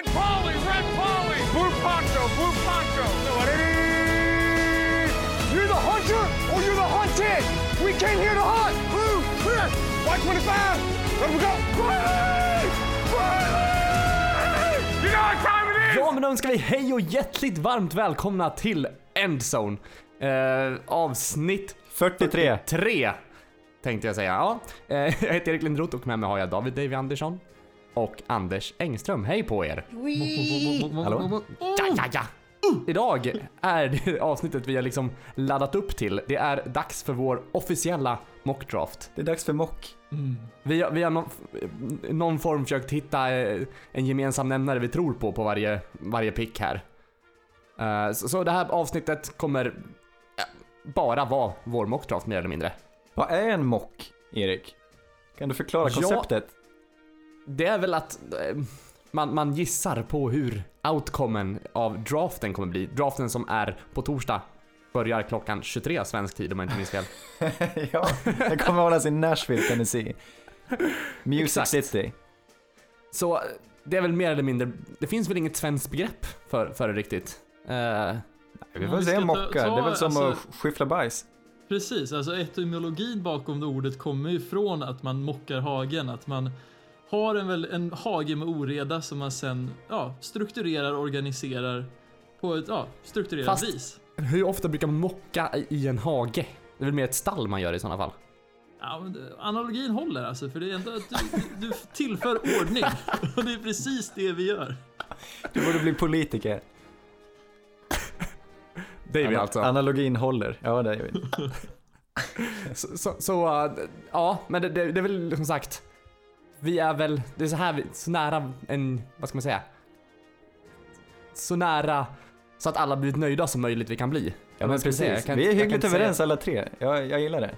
Red Polly, Red Polly! Blue Poncho, Blue Poncho! You're the hunter or you're the hunted! We came here to hunt! Blue, clear! White 25! Let we go! Riley! Riley! You know what time it is! Ja, men då önskar vi hej och hjärtligt varmt välkomna till Endzone. Eh, avsnitt 43. 3 tänkte jag säga. Ja, eh, jag heter Erik Lindroth och med mig har jag David Davy Andersson och Anders Engström. Hej på er! Hallå? Ja, ja, ja. Idag är det avsnittet vi har liksom laddat upp till. Det är dags för vår officiella mockdraft. Det är dags för mock. Vi har, vi har någon, någon form försökt hitta eh, en gemensam nämnare vi tror på på varje, varje pick här. Eh, Så, så det här avsnittet kommer eh, bara vara vår mockdraft mer eller mindre. Vad är en mock, Erik? Kan du förklara Ja. Det är väl att eh, man, man gissar på hur outcomen av draften kommer bli. Draften som är på torsdag börjar klockan 23 svensk tid om jag inte minns fel. ja, den kommer hållas i Nashville, Tennessee. Music Exakt. City. Så eh, det är väl mer eller mindre, det finns väl inget svenskt begrepp för, för det riktigt. Vi Om får vi ta- mockar. ta, Det är väl som alltså- att skyffla bajs. Precis, alltså etymologin bakom det ordet kommer ju från att man mockar hagen, att man har en, väl, en hage med oreda som man sen ja, strukturerar och organiserar på ett ja, strukturerat Fast- vis. hur ofta brukar man mocka i- en hage? Det är väl mer ett stall man gör i sådana fall. Ja, analogin håller alltså, för det är ändå att du, du tillför ordning. Och det är precis det vi gör. Du borde bli politiker. Det är vi Ana- alltså. Analogin håller. Ja, det är vi. Så, så, så ja, men det, det, det är väl som sagt. Vi är väl, det är så här, så nära en, vad ska man säga? Så nära så att alla blivit nöjda som möjligt vi kan bli. Ja, men precis. Kan Vi är hyggligt överens säga- alla tre. Jag, jag gillar det.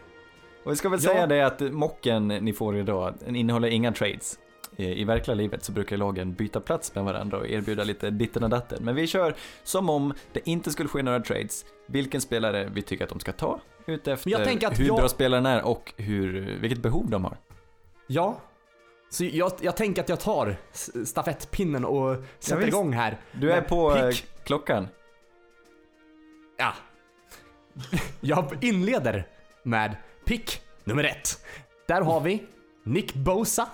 Och vi ska väl Ja. säga det att mocken ni får idag, den innehåller inga trades. I, I verkliga livet så brukar lagen byta plats med varandra och erbjuda lite ditten och datten. Men vi kör som om det inte skulle ske några trades. Vilken spelare vi tycker att de ska ta, utefter hur jag- bra spelaren är och hur, vilket behov de har. Ja. Så jag, jag tänker att jag tar stafettpinnen och sätter igång här. Du är Men på eh, pick. klockan. Ja. Jag inleder med pick nummer ett. Där har vi Nick Bosa,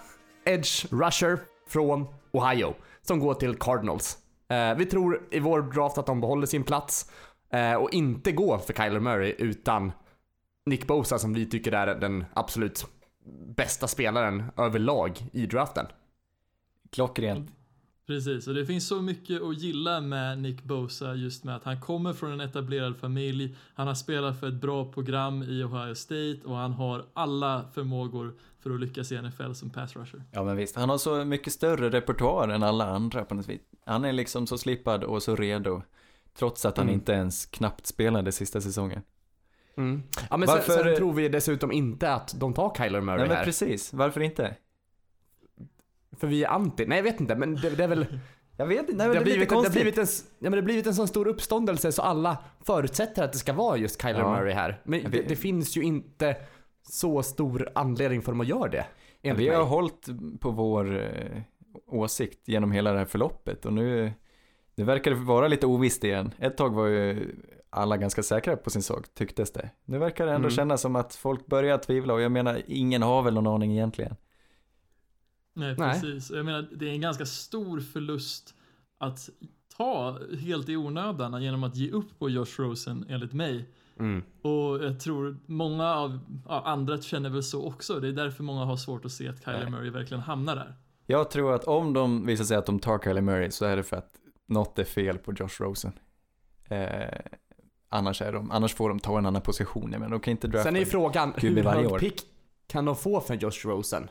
Edge Rusher från Ohio, som går till Cardinals. Eh, vi tror i vår draft att de behåller sin plats eh, och inte går för Kyler Murray utan Nick Bosa som vi tycker är den absolut bästa spelaren överlag i draften. Klockrent. Precis, och det finns så mycket att gilla med Nick Bosa just med att han kommer från en etablerad familj, han har spelat för ett bra program i Ohio State och han har alla förmågor för att lyckas i NFL som pass rusher. Ja men visst, han har så mycket större repertoar än alla andra på något vis. Han är liksom så slipad och så redo. Trots att han Mm. inte ens knappt spelade sista säsongen. Mm. Ja, men Varför- sen, sen tror vi dessutom inte att de tar Kyler Murray Nej men här. precis, varför inte? För vi är anti. Nej jag vet inte men det, det är väl Jag vet inte, nej det men har, det lite blivit, det, har blivit en, ja, men det har blivit en sån stor uppståndelse så alla förutsätter att det ska vara just Kyler Ja. Murray här. Men det, det finns ju inte så stor anledning för dem att göra det. enligt Vi har mig. hållit på vår eh, åsikt genom hela det här förloppet och nu, det verkar vara lite ovisst igen. Ett tag var ju alla ganska säkra på sin sak, tycktes det. Nu verkar det ändå Mm. kännas som att folk börjar tvivla och jag menar, ingen har väl någon aning egentligen. Nej, Nej. precis. Jag menar, det är en ganska stor förlust att ta helt i onödan genom att ge upp på Josh Rosen, enligt mig. Mm. Och jag tror många av ja, andra känner väl så också. Det är därför många har svårt att se att Kyler Nej. Murray verkligen hamnar där. Jag tror att om de visar sig att de tar Kyler Murray så är det för att något är fel på Josh Rosen. Eh, annars, är de, annars får de ta en annan position, men de kan inte drafta Sen är ju frågan hur hög pick kan de få för Josh Rosen?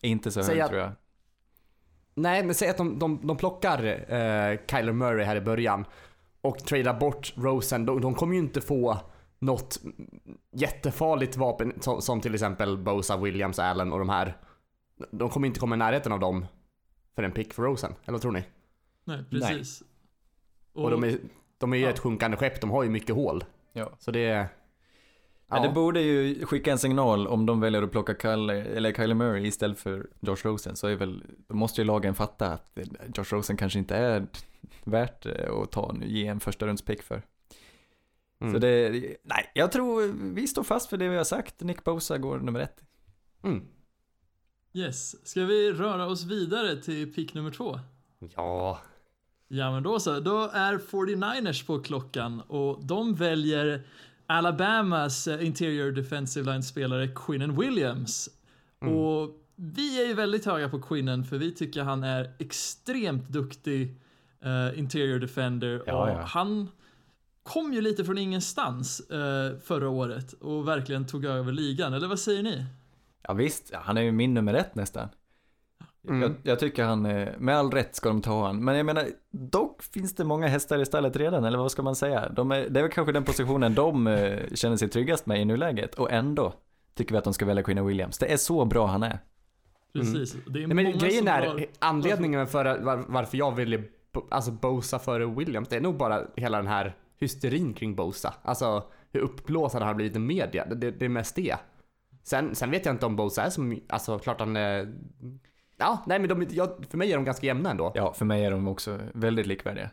Inte så hög tror jag. Nej men säg att de, de, de plockar eh, Kyler Murray här i början och tradar bort Rosen. De, de kommer ju inte få något jättefarligt vapen som, som till exempel Bosa, Williams, Allen och de här. De kommer inte komma i närheten av dem för en pick för Rosen, eller vad tror ni? Nej, precis. Och, de är, de är ju Ja. ett sjunkande skepp, de har ju mycket hål. Ja. Så det är... Ja. Det borde ju skicka en signal om de väljer att plocka Kyle, eller Kyler Murray istället för Josh Rosen så är väl, då måste ju lagen fatta att Josh Rosen kanske inte är värt att ta, ge en första rundspick för. Mm. Så det, nej, jag tror vi står fast för det vi har sagt. Nick Bosa går nummer ett. Mm. Yes, ska vi röra oss vidare till pick nummer två? Ja. Ja men då så, då är 49ers på klockan och de väljer Alabamas eh, interior defensive line-spelare Quinnen Williams. Mm. Och vi är ju väldigt höga på Quinnen för vi tycker han är extremt duktig uh, interior defender ja, och ja. han kom ju lite från ingenstans uh, förra året och verkligen tog över ligan, eller vad säger ni? Ja visst, han är ju min nummer ett nästan. Mm. Jag, jag, tycker han, med all rätt ska de ta han. Men jag menar, dock finns det många hästar i stallet redan, eller vad ska man säga? De är, det är väl kanske den positionen de eh, känner sig tryggast med i nuläget. Och ändå tycker vi att de ska välja Queen Williams. Det är så bra han är. Precis. Mm. Det är Nej, men grejen är, har... anledningen för var, varför jag ville alltså Bosa före Williams, det är nog bara hela den här hysterin kring Bosa. Alltså hur uppblåsad han har blivit i media. Det, det är mest det. Sen, sen vet jag inte om Bosa är som, alltså klart han är Ja, nej men de, ja, för mig är de ganska jämna ändå. Ja, för mig är de också väldigt likvärdiga.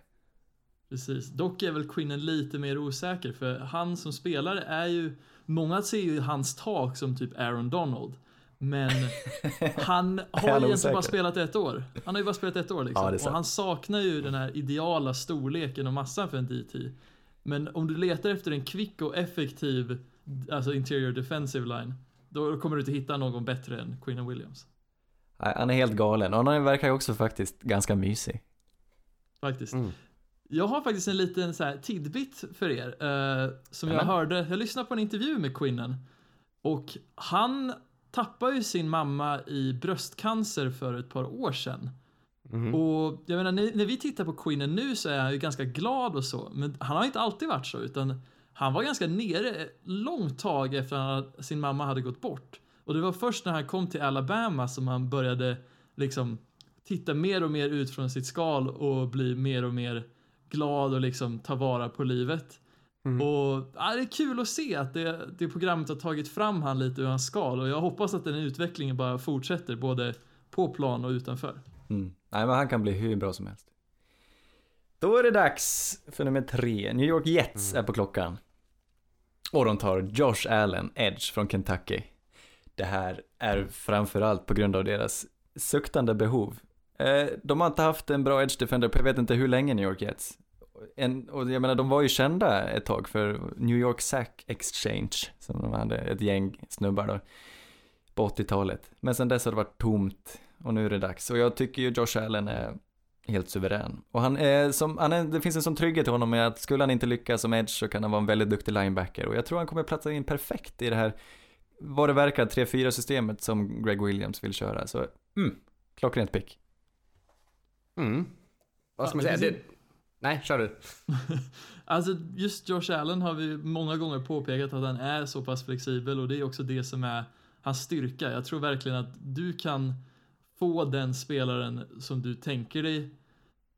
Precis, dock är väl Quinnen lite mer osäker för han som spelare är ju, många ser ju hans tak som typ Aaron Donald. Men han har ju egentligen bara spelat ett år. Han har ju bara spelat ett år liksom. Ja, och han saknar ju den här ideala storleken och massan för en DT. Men om du letar efter en kvick och effektiv alltså interior defensive line, då kommer du inte hitta någon bättre än Quinnen Williams. Han är helt galen och han verkar ju också faktiskt ganska mysig. Faktiskt. Mm. Jag har faktiskt en liten så här tidbit för er. Eh, som Amen. jag hörde, jag lyssnade på en intervju med Quinnen. Och han tappade ju sin mamma i bröstcancer för ett par år sedan. Mm. Och jag menar, när, när vi tittar på Quinnen nu så är han ju ganska glad och så. Men han har inte alltid varit så, utan han var ganska nere långt tag efter att sin mamma hade gått bort. Och det var först när han kom till Alabama som han började liksom titta mer och mer ut från sitt skal och bli mer och mer glad och liksom ta vara på livet. Mm. Och ja, det är kul att se att det, det programmet har tagit fram han lite ur hans skal och jag hoppas att den utvecklingen bara fortsätter både på plan och utanför. Mm. Nej, men han kan bli hur bra som helst. Då är det dags för nummer tre. New York Jets mm. är på klockan. Och de tar Josh Allen, Edge från Kentucky det här är framförallt på grund av deras suktande behov. Eh, de har inte haft en bra edge defender på jag vet inte hur länge New York Jets. En, och jag menar de var ju kända ett tag för New York Sack Exchange, som de hade ett gäng snubbar då, på 80-talet. Men sen dess har det varit tomt och nu är det dags. Och jag tycker ju Josh Allen är helt suverän. Och han är som, han är, det finns en sån trygghet i honom med att skulle han inte lyckas som edge så kan han vara en väldigt duktig linebacker. Och jag tror han kommer platsa in perfekt i det här vad det verkar 3-4 systemet som Greg Williams vill köra. Så, mm, klockrent pick. Mm. Vad ska man säga? Det... Nej, kör du. alltså just Josh Allen har vi många gånger påpekat att han är så pass flexibel och det är också det som är hans styrka. Jag tror verkligen att du kan få den spelaren som du tänker dig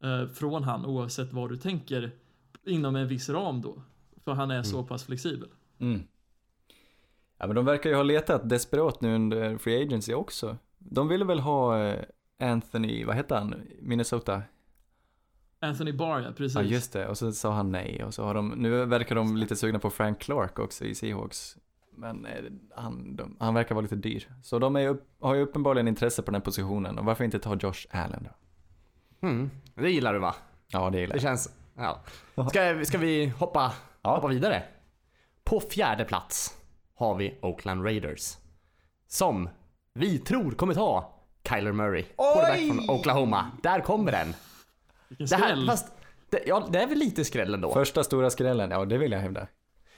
eh, från han oavsett vad du tänker inom en viss ram då. För han är mm. så pass flexibel. Mm. Ja men de verkar ju ha letat desperat nu under Free Agency också. De ville väl ha eh, Anthony, vad heter han, Minnesota? Anthony Barr ja, precis. Ja just det, och så sa han nej och så har de, nu verkar de lite sugna på Frank Clark också i Seahawks. Men eh, han, de, han verkar vara lite dyr. Så de är, har ju uppenbarligen intresse på den positionen och varför inte ta Josh Allen då? Mm, det gillar du va? Ja det gillar jag. Det känns, ja. Ska, ska vi hoppa, ja. hoppa vidare? På fjärde plats har vi Oakland Raiders. Som vi tror kommer ta Kyler Murray. Quarterback från Oklahoma. Där kommer den. Vilken skräll. Det, fast, det, ja, det är väl lite skräll ändå. Första stora skrällen, ja det vill jag hävda.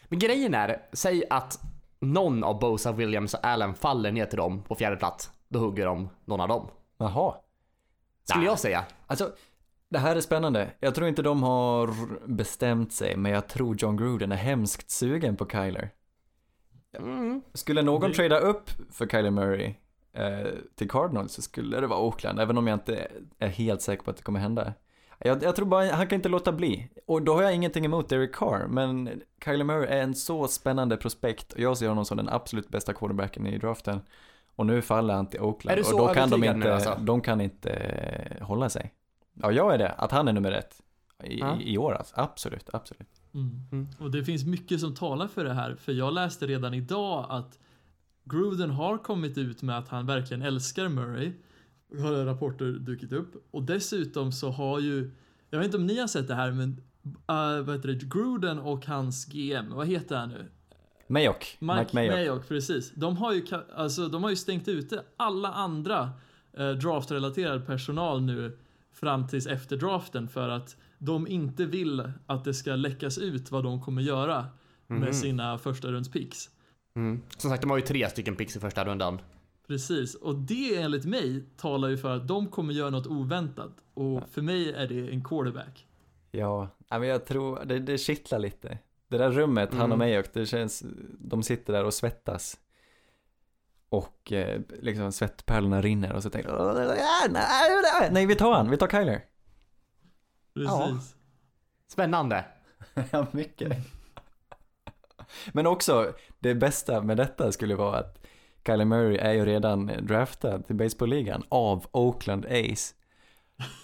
Men grejen är, säg att någon av Bosa, Williams och Allen faller ner till dem på fjärde plats. Då hugger de någon av dem. Jaha. Skulle jag säga. Alltså, det här är spännande. Jag tror inte de har bestämt sig, men jag tror John Gruden är hemskt sugen på Kyler. Mm. Skulle någon det... trada upp för Kyler Murray eh, till Cardinals så skulle det vara Oakland, även om jag inte är helt säker på att det kommer hända. Jag, jag tror bara han kan inte låta bli. Och då har jag ingenting emot Derek Carr, men Kyler Murray är en så spännande prospekt och jag ser honom som den absolut bästa quarterbacken i draften. Och nu faller han till Oakland och då kan de inte, nu, alltså? de kan inte eh, hålla sig. Ja, jag är det. Att han är nummer ett i, Ja. i, i år alltså. Absolut, absolut. Mm. Mm. Och det finns mycket som talar för det här, för jag läste redan idag att Gruden har kommit ut med att han verkligen älskar Murray. Har rapporter dykt upp. Och dessutom så har ju, jag vet inte om ni har sett det här, men uh, vad heter det, Gruden och hans GM, vad heter han nu? Mayock, Mike, Mike, Mayock. Mayock, precis. De har, ju, alltså, de har ju stängt ute alla andra eh, draftrelaterad personal nu fram tills efter draften för att de inte vill att det ska läckas ut vad de kommer göra Mhm. med sina första runds picks. Mm. Som sagt, de har ju tre stycken picks i första rundan. Precis, och det enligt mig talar ju för att de kommer göra något oväntat och för mig är det en quarterback. Ja, men jag tror, det, det kittlar lite. Det där rummet, han och Mm. Mayock, det känns, de sitter där och svettas. Och eh, liksom svettpärlorna rinner och så tänker jag, "Åh, nej, nej, vi tar han, vi tar Kyler. Precis. Spännande. Ja, mycket. Men också, det bästa med detta skulle vara att Kyler Murray är ju redan draftad till baseballligan av Oakland A's.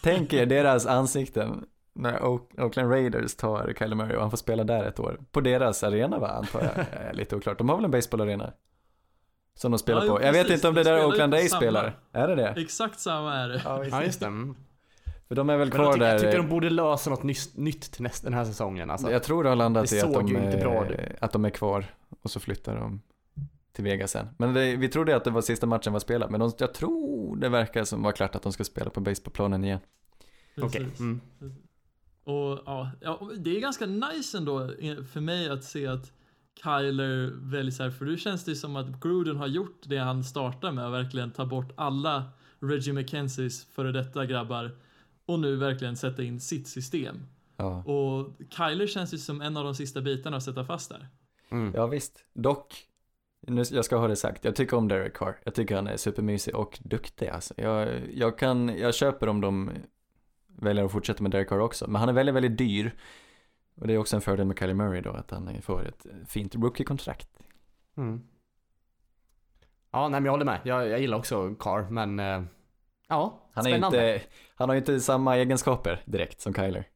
Tänk er deras ansikten när Oak- Oakland Raiders tar Kyler Murray och han får spela där ett år. På deras arena va, antar jag. Är Lite oklart. De har väl en baseballarena? Som de spelar Ja, jo, på. Jag vet inte om det De där Oakland A's samma. spelar. Är det det? Exakt samma är det. Ja, just det. För de är väl Men jag kvar tycker, där. jag tycker de borde lösa något nyss, nytt till nästa, den här säsongen. Alltså. Jag tror det har landat det i att de, eh, att de är kvar och så flyttar de till Vegas sen. Men det, vi trodde att det var sista matchen var spelad, men de, jag tror det verkar som var klart att de ska spela på baseballplanen igen. Okej. Precis. Mm. Och ja, det är ganska nice ändå för mig att se att Kyler väljs här, för nu känns det som att Gruden har gjort det han startar med, verkligen ta bort alla Reggie McKenzies före detta grabbar och nu verkligen sätta in sitt system. Ja, Och Kyler känns ju som en av de sista bitarna att sätta fast där. Mm. ja visst. Dock, nu, jag ska ha det sagt, jag tycker om Derek Carr. Jag tycker han är supermysig och duktig alltså. Jag, jag kan, jag köper om de väljer att fortsätta med Derek Carr också. Men han är väldigt, väldigt dyr. Och det är också en fördel med Kylie Murray då, att han får ett fint rookie-kontrakt. Mm. Ja, nej men jag håller med. Jag, jag gillar också Carr, men... eh, ja, Han, är spännande. inte, han har ju inte samma egenskaper direkt som Kyler.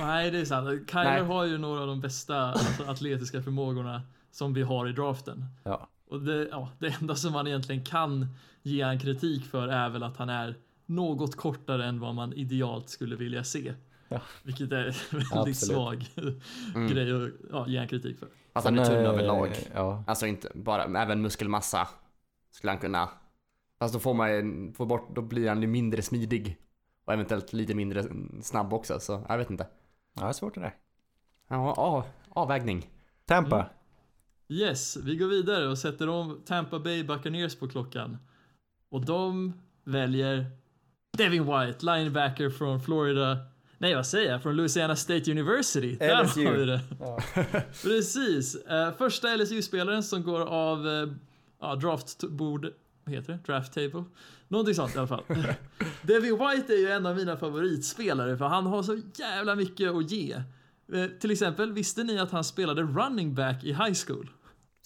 Nej, det är sant. Kyler Nej. har ju några av de bästa alltså, atletiska förmågorna som vi har i draften. Ja. Och det, ja, det enda som man egentligen kan ge han kritik för är väl att han är något kortare än vad man idealt skulle vilja se. Ja. Vilket är väldigt Absolut. svag Mm. grej att ja, ge han kritik för. Fast han är tunn eh, överlag. Ja, Alltså inte bara, även muskelmassa skulle han kunna. Fast då får man få bort, då blir han ju mindre smidig. Och eventuellt lite mindre snabb också, så jag vet inte. ja det är svårt det där. Ja, ja avvägning. Tampa. Mm. Yes, vi går vidare och sätter om Tampa Bay Buccaneers på klockan. Och de väljer Devin White, linebacker från Florida. Nej, vad säger jag? Från Louisiana State University. Där LSU. har vi det. Ja. Precis. Eh, första LSU-spelaren som går av uh, ja, draftbord, vad heter det? Draft table? Någonting sånt i alla fall. Devin White är ju en av mina favoritspelare för han har så jävla mycket att ge. Eh, till exempel, visste ni att han spelade running back i high school?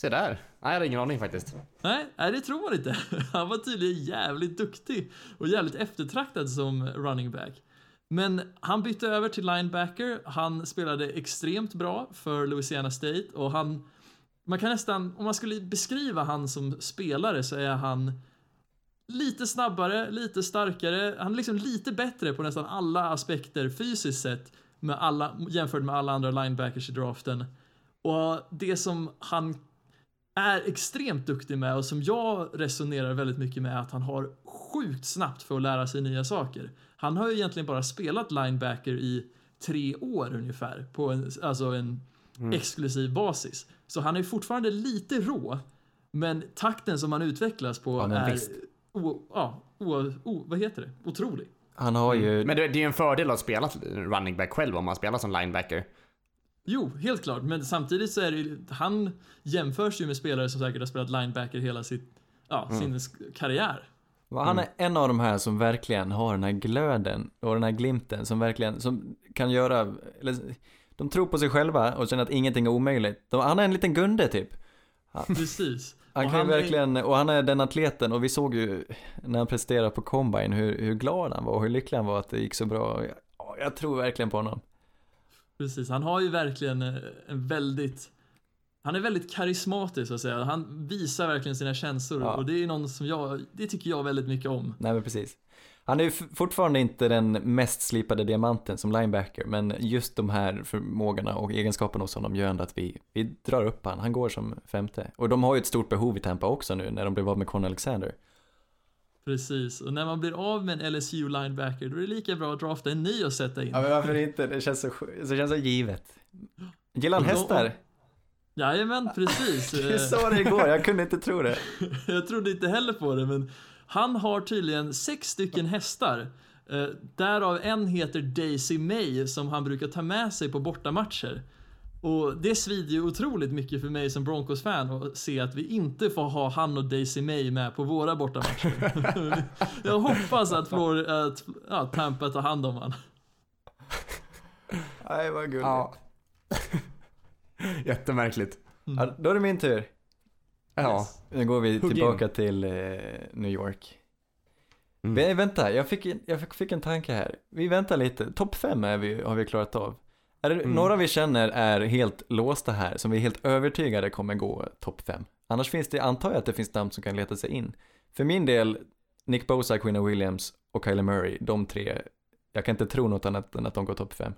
Se där. Nej, jag hade ingen aning faktiskt. Nej, nej, det tror man inte. Han var tydligen jävligt duktig och jävligt eftertraktad som running back. Men han bytte över till linebacker. Han spelade extremt bra för Louisiana State och han... Man kan nästan, om man skulle beskriva han som spelare så är han lite snabbare, lite starkare. Han är liksom lite bättre på nästan alla aspekter fysiskt sett med alla, jämfört med alla andra linebackers i draften. Och det som han är extremt duktig med och som jag resonerar väldigt mycket med är att han har sjukt snabbt för att lära sig nya saker. Han har ju egentligen bara spelat linebacker i tre år ungefär på en, alltså en exklusiv basis. Så han är fortfarande lite rå, men takten som han utvecklas på Ja, är o, ja, o, o, vad heter det? otrolig. Han har ju, Men det, det är ju en fördel att spela running back själv om man spelar som linebacker. Jo, helt klart, men samtidigt så är det ju, han jämförs ju med spelare som säkert har spelat linebacker hela sitt, ja, sin sk- karriär. Han är en av de här som verkligen har den här glöden och den här glimten som verkligen, som kan göra, eller, de tror på sig själva och känner att ingenting är omöjligt. De, han är en liten Gunde typ. Precis. Han Och kan är- verkligen, och han är den atleten och vi såg ju när han presterade på Combine hur, hur glad han var och hur lycklig han var att det gick så bra. Jag, jag tror verkligen på honom. Precis, han har ju verkligen eh, en väldigt han är väldigt karismatisk så att säga. Han visar verkligen sina känslor Ja. och det är någon som jag, det tycker jag väldigt mycket om. Nej men precis. Han är ju fortfarande inte den mest slipade diamanten som linebacker, men just de här förmågorna och egenskaperna hos honom gör ändå att vi, vi drar upp han. Han går som femte. Och de har ju ett stort behov i Tampa också nu när de blev av med Con Alexander. Precis, och när man blir av med en LSU linebacker då är det lika bra att drafta en ny och sätta in. Ja men varför inte? Det känns så, det känns så givet. Gillar han hästar? Jajamän, precis. Eh, sa det igår, jag kunde inte tro det. jag trodde inte heller på det, men han har tydligen sex stycken hästar. Eh, därav en heter Daisy May som han brukar ta med sig på bortamatcher. Och det svider ju otroligt mycket för mig som Broncos-fan att se att vi inte får ha han och Daisy May med på våra bortamatcher. jag hoppas att, Flor att ja, Tampa tar hand om han. Nej vad gulligt. Ja. Jättemärkligt. Ja, då är det min tur. Ja. Nu går vi Hugg in. tillbaka till eh, New York. Mm. Nej, vänta, jag fick, en- jag fick, fick en tanke här. Vi väntar lite. Topp fem är vi, har vi klarat av. Är det Mm. några vi känner är helt låsta här, som vi är helt övertygade kommer gå topp fem? Annars finns det, antar jag att det finns namn som kan leta sig in. För min del, Nick Bosa, Quinn Williams och Kyler Murray, de tre, jag kan inte tro något annat än att de går topp fem.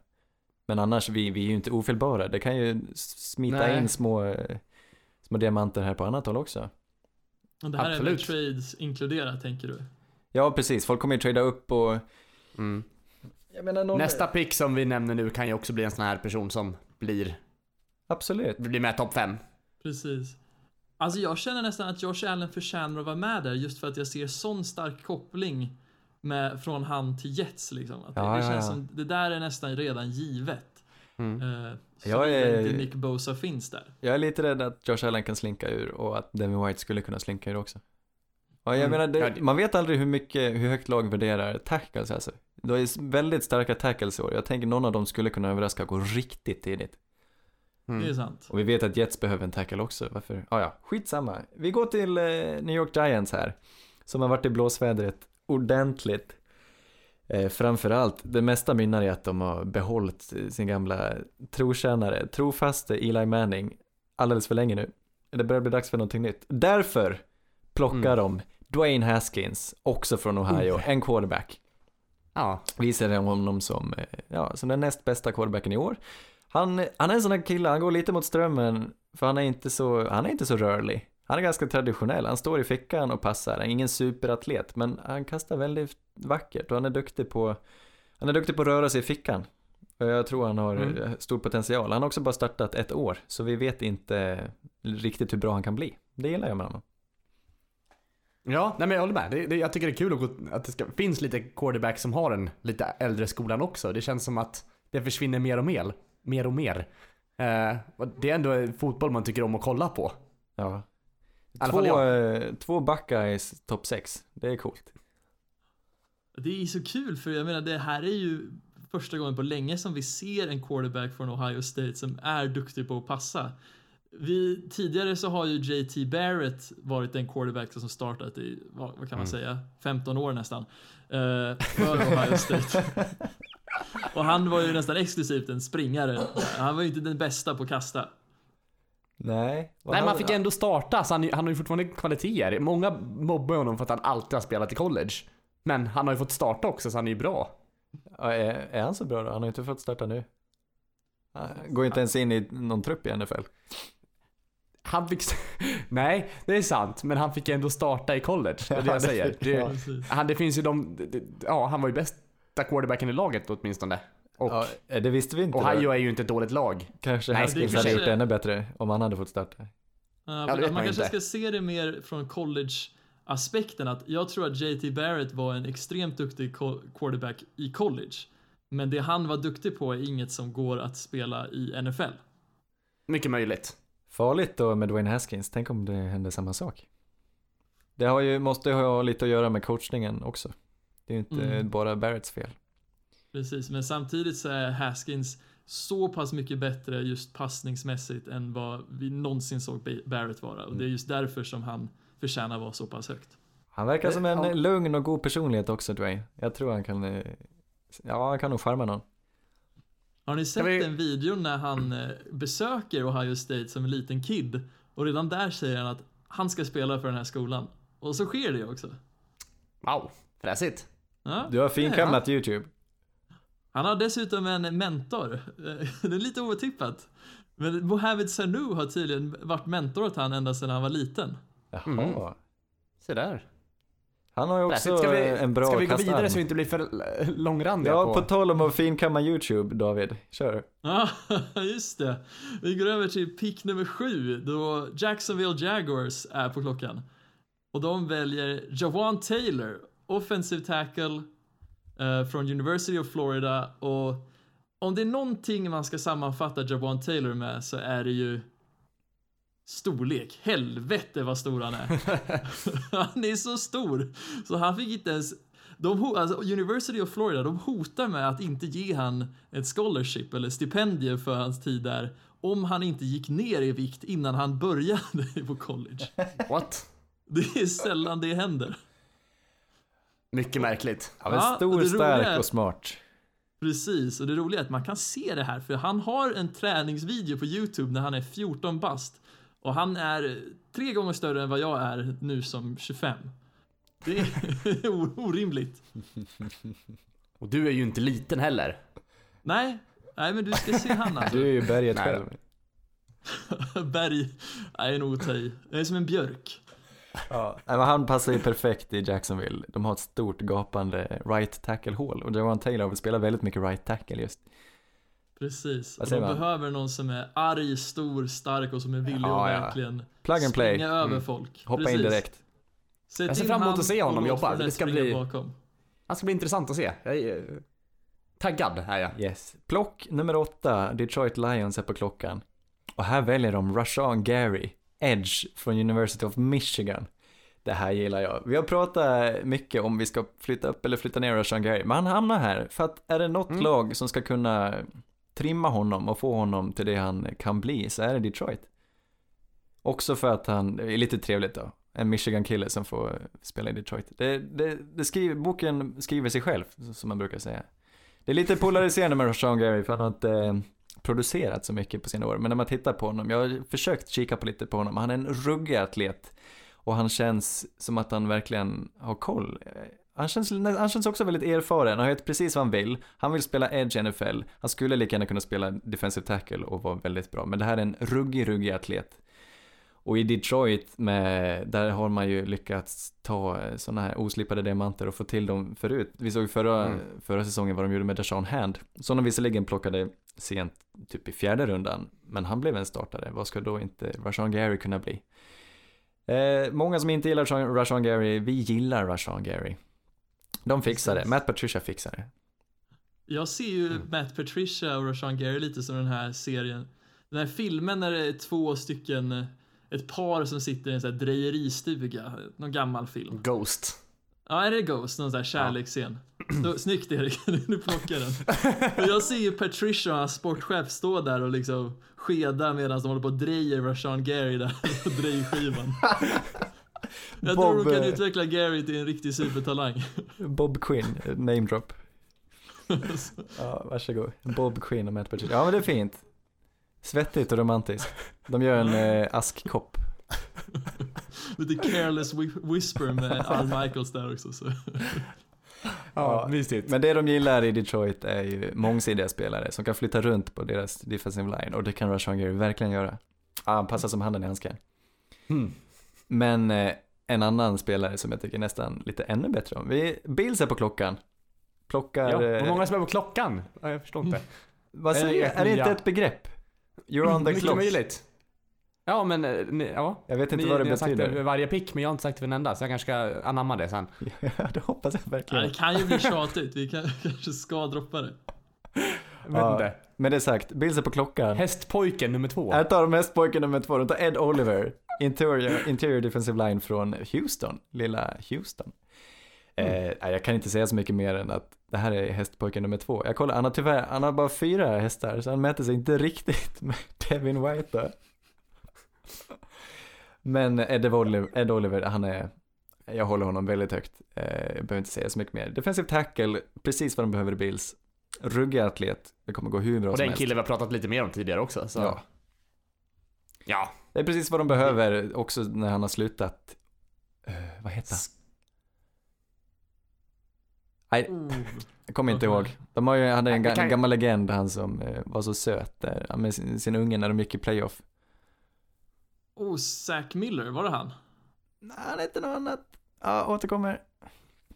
Men annars, vi, vi är ju inte ofelbara. Det kan ju smita Nej. in små, eh, små diamanter här på annat håll också. Och det här är väl Absolut. trades inkluderat, tänker du? Ja, precis. Folk kommer ju trada upp och... Mm. Jag menar, någon... Nästa pick som vi nämner nu kan ju också bli en sån här person som blir, Absolut. blir med topp fem. Precis. Alltså jag känner nästan att Josh Allen förtjänar att vara med där just för att jag ser sån stark koppling med, från han till Jets liksom. Att Ja, det, det ja, känns ja. som, det där är nästan redan givet. Mm. Uh, Jag är- inte Nick Bosa finns där. Jag är lite rädd att Josh Allen kan slinka ur och att Devin White skulle kunna slinka ur också. Ja, jag Mm. menar, det- man vet aldrig hur mycket, hur högt lag värderar tackles alltså. Det är väldigt starka tackles i år. Jag tänker någon av dem skulle kunna överraska och gå riktigt tidigt. Mm. Det är sant. Och vi vet att Jets behöver en tackle också. Varför? Ah, ja, skitsamma. Vi går till eh, New York Giants här. Som har varit i blåsvädret ordentligt. Eh, framförallt, det mesta mynnar i att de har behållit sin gamla trotjänare, trofaste Eli Manning alldeles för länge nu. Det börjar bli dags för någonting nytt. Därför plockar de Dwayne Haskins, också från Ohio, en quarterback. Ja. Visar honom som, eh, ja, som den näst bästa quarterbacken i år. Han, han är en sån där kille, han går lite mot strömmen, för han är inte så, han är inte så rörlig. Han är ganska traditionell, han står i fickan och passar, han är ingen superatlet, men han kastar väldigt vackert och han är duktig på, han är duktig på att röra sig i fickan. Och Jag tror han har Mm. eh, stor potential. Han har också bara startat ett år, så vi vet inte riktigt hur bra han kan bli. Det gillar jag med honom. Ja, nej men jag håller med. Det, det, jag tycker det är kul att, att det ska, finns lite quarterback som har den lite äldre skolan också. Det känns som att det försvinner mer och mer. Mer och mer. Eh, och det är ändå fotboll man tycker om att kolla på. Ja. Alla Två, fall eh, två Buckeyes topp 6, det är coolt. Det är så kul för jag menar det här är ju första gången på länge som vi ser en quarterback från Ohio State som är duktig på att passa. Vi, tidigare så har ju JT Barrett varit en quarterback som startat i, vad, vad kan man Mm. säga, 15 år nästan. eh, för Ohio State. Och han var ju nästan exklusivt en springare. Han var ju inte den bästa på att kasta. Nej. Nej, man fick ändå starta, så han, han har ju fortfarande kvaliteter. Många mobbar honom för att han alltid har spelat i college. Men han har ju fått starta också, så han är ju bra. Ja, är, är han så bra då? Han har ju inte fått starta nu. Han Går inte ens in i någon trupp i NFL. Han fick... Nej, det är sant. Men han fick ändå starta i college. Det är det Ja, jag säger. Det, han, det finns ju de... det- Ja, han var ju bästa quarterbacken i laget åtminstone. Och Ja, eh, det visste vi inte. Ohio då. är ju inte ett dåligt lag. Kanske Nej, Haskins det hade kanske- gjort det ännu bättre om han hade fått starta. Ja, men vet man man kanske inte. ska se det mer från college-aspekten. Att jag tror att JT Barrett var en extremt duktig quarterback i college. Men det han var duktig på är inget som går att spela i NFL. Mycket möjligt. Farligt då med Dwayne Haskins. Tänk om det hände samma sak. Det har ju, måste ju ha lite att göra med coachningen också. Det är ju inte Mm. bara Barretts fel. Precis, men samtidigt så är Haskins så pass mycket bättre just passningsmässigt än vad vi någonsin såg Ba- Barrett vara. Och det är just därför som han förtjänar vara så pass högt. Han verkar som en ja. lugn och god personlighet också Dwayne. Jag tror han kan, eh, ja han kan nog charma någon. Har ni sett vi- den videon när han eh, besöker Ohio State som en liten kid? Och redan där säger han att han ska spela för den här skolan. Och så sker det också. Wow, fräsigt. Ja, Du har finkammat YouTube. Han har dessutom en mentor. Eh, Det är lite otippat. Men Mohamed Sanu har tydligen varit mentor åt han ända sedan han var liten. Jaha. Mm. Se där. Han har ju också. Ska vi, en bra ska vi gå kastarm. vidare så vi inte blir för långrandiga Ja, på... på tal om att finkamma YouTube, David. Kör. Ja, just det. Vi går över till pick nummer sju då Jacksonville Jaguars är på klockan. Och de väljer Jawan Taylor, offensive tackle eh, från University of Florida. Och om det är någonting man ska sammanfatta Jawan Taylor med så är det ju storlek. Helvete vad stor han är. han är så stor. Så han fick inte ens... De, alltså University of Florida, de hotar med att inte ge han ett scholarship eller stipendium för hans tid där om han inte gick ner i vikt innan han började på college. What? Det är sällan det händer. Mycket märkligt. Ja, men Ja, stor, och det roliga stark är- och smart. Precis, och det roliga är att man kan se det här för han har en träningsvideo på Youtube när han är 14 bast och han är tre gånger större än vad jag är nu som 25. Det är orimligt. Och du är ju inte liten heller. Nej, nej men du ska se han alltså. Du är ju berget själv. Berg, nej nog att ta i. Jag är som en björk. Ja. Nej, men han passar ju perfekt i Jacksonville. De har ett stort gapande right tackle-hål och Jawan Taylor vill spela väldigt mycket right tackle just. Precis. Och de man? behöver någon som är arg, stor, stark och som är villig Ja, att ja. verkligen Plug and play. springa över Mm. folk. Hoppa Precis. in direkt. Sätt Jag ser fram emot att se honom jobba. Det ska bli- Bakom. Han ska bli intressant att se. Jag är eh, taggad är jag. Yes. Plock nummer åtta, Detroit Lions är på klockan. Och här väljer de Rashawn Gary, Edge från University of Michigan. Det här gillar jag. Vi har pratat mycket om vi ska flytta upp eller flytta ner Rashawn Gary, men han hamnar här för att är det något Mm. lag som ska kunna trimma honom och få honom till det han kan bli så är det Detroit. Också för att han det är lite trevligt då. En Michigan-kille som får spela i Detroit. Det, det, det skriver, boken skriver sig själv, som man brukar säga. Det är lite polariserande med Rashawn Gary för han har inte producerat så mycket på sina år. Men när man tittar på honom, jag har försökt kika på lite på honom, han är en ruggig atlet. Och han känns som att han verkligen har koll. Han känns, han känns också väldigt erfaren, han vet precis vad han vill. Han vill spela edge i NFL. Han skulle lika gärna kunna spela defensive tackle och vara väldigt bra. Men det här är en ruggig, ruggig atlet. Och i Detroit, med, där har man ju lyckats ta sådana här oslipade diamanter och få till dem förut. Vi såg förra, Mm. förra säsongen vad de gjorde med Deshaun Hand. Som de visserligen plockade sent, typ i fjärde rundan. Men han blev en startare. Vad ska då inte Rashawn Gary kunna bli? Eh, många som inte gillar Rashawn Gary, vi gillar Rashawn Gary. De fixar det. Matt Patricia fixar det. Jag ser ju Mm. Matt Patricia och Rashawn Gary lite som den här serien. Den här filmen när det är två stycken, ett par som sitter i en sån här drejeristuga. Någon gammal film. Ghost. Ja, är det Ghost? Någon sån här kärleksscen. Så, snyggt Erik, nu plockar den. Och jag ser ju Patricia och hans sportchef stå där och liksom skeda medan de håller på och drejer Rashawn Gary där på drejskivan. Jag tror Bob, de kan eh, utveckla Gary till en riktig supertalang. Bob Quinn, eh, name drop. Ja, varsågod. Bob Quinn och Matt Patricia. Ja, men det är fint. Svettigt och romantiskt. De gör en eh, askkopp. Lite careless whi- whisper med Al Michaels där också. Så. Ja, mysigt. Men det de gillar i Detroit är ju mångsidiga spelare som kan flytta runt på deras defensive line och det kan Rashawn Gary verkligen göra. Ja, han passar som handen i handsken. Hmm. Men eh, en annan spelare som jag tycker nästan lite ännu bättre om. Vi, Bills är på klockan. Plockar... Ja, eh, hur många som är på klockan? Ja, Jag förstår inte. vad är det säger, är det inte ett begrepp? You're on the Mycket clock. möjligt. Ja, men eh, ni, ja. Jag vet inte Ni, vad det ni har sagt det betyder. varje pick, men jag har inte sagt det för en enda, så jag kanske ska anamma det sen. ja, det hoppas jag Ja, verkligen. det kan ju bli tjatigt, vi kan, kanske ska droppa det. Ja. inte. Men det är sagt, Bills är på klockan. Hästpojken nummer två. Här tar de hästpojken nummer två, de tar Ed Oliver. interior, interior defensive line från Houston, lilla Houston. Eh, nej, jag kan inte säga så mycket mer än att det här är hästpojke nummer två. Jag kollar, han har tyvärr, han har bara fyra hästar så han mäter sig inte riktigt med Devin White då. Men Ed Oliver, Ed Oliver, han är, jag håller honom väldigt högt. Eh, jag behöver inte säga så mycket mer. Defensive tackle, precis vad de behöver i Bills. Ruggig atlet, det kommer gå hur bra Och som den helst. killen vi har pratat lite mer om tidigare också. Så. Ja. ja. Det är precis vad de behöver också när han har slutat. Eh, vad heter han? Nej, jag kommer inte ihåg. De har ju, hade en ga- kan- gammal legend, han som eh, var så söt där, med sin, sin unge när de gick i playoff. Oh, Zack Miller, var det han? Nej, det är inte något annat. Ja, återkommer.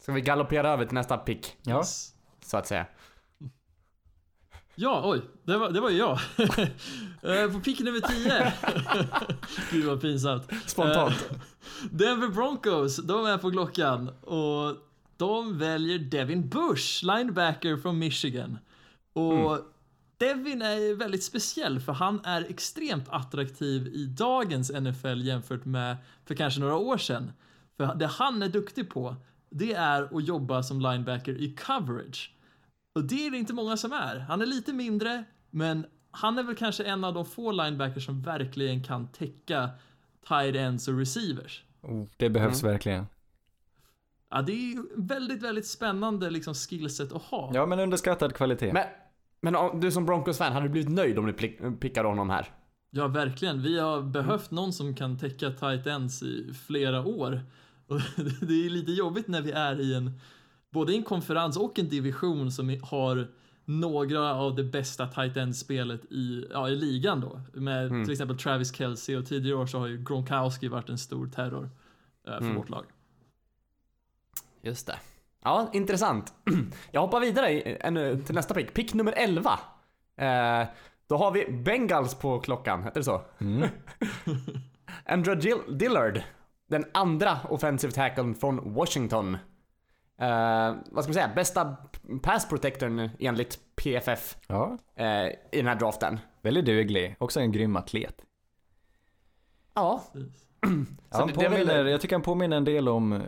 Ska vi galoppera över till nästa pick, Ja. Yes. så att säga? Ja, oj, det var, det var ju jag. Eh, På pick nummer 10. Gud vad pinsamt. Spontant. Eh, Denver Broncos, de är på klockan och de väljer Devin Bush, linebacker från Michigan. Och Devin är väldigt speciell för han är extremt attraktiv i dagens NFL jämfört med för kanske några år sedan. För det han är duktig på, det är att jobba som linebacker i coverage. Och det är det inte många som är. Han är lite mindre, men han är väl kanske en av de få linebackers som verkligen kan täcka tight ends och receivers. Oh, det behövs verkligen. Ja, det är ju väldigt, väldigt spännande liksom skillset att ha. Ja, men underskattad kvalitet. Men, men om, du som Broncos-fan, hade du blivit nöjd om du pickade honom här? Ja, verkligen. Vi har behövt någon som kan täcka tight ends i flera år. Och det är lite jobbigt när vi är i en, både en konferens och en division som har några av det bästa tight end-spelet i, ja, i ligan då. Med Mm. till exempel Travis Kelce och tidigare år så har ju Gronkowski varit en stor terror eh, för Mm. vårt lag. Just det. Ja, intressant. Jag hoppar vidare till nästa pick. Pick nummer 11. Eh, då har vi Bengals på klockan, heter det så? Mm. Dill- Dillard. Den andra offensive tacklen från Washington. Eh, vad ska man säga? Bästa pass protectorn enligt PFF Ja, eh, i den här draften. väldigt duglig. Också en grym atlet. Ja. Ja, han är väl- påminner, Jag tycker han påminner en del om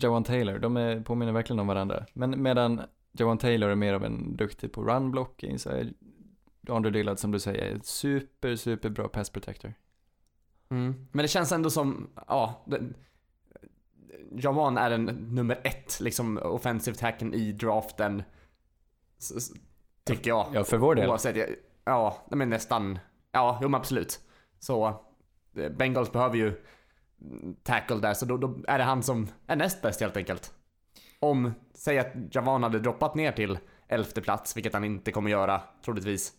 Jawan Taylor. De är, påminner verkligen om varandra. Men medan Jawan Taylor är mer av en duktig på run blocking så är Andre Dillard som du säger ett super, super bra pass protector. Mm. Men det känns ändå som, ja, den, Jawan är en nummer ett, liksom offensive tacken i draften. S- s- tycker jag. Ja, för vår del. Oavsett, jag- ja, men nästan, ja, jo men absolut. Så, eh, Bengals behöver ju tackle där, så då, då är det han som är näst bäst helt enkelt. Om, säg att Javan hade droppat ner till elfte plats, vilket han inte kommer göra, troligtvis.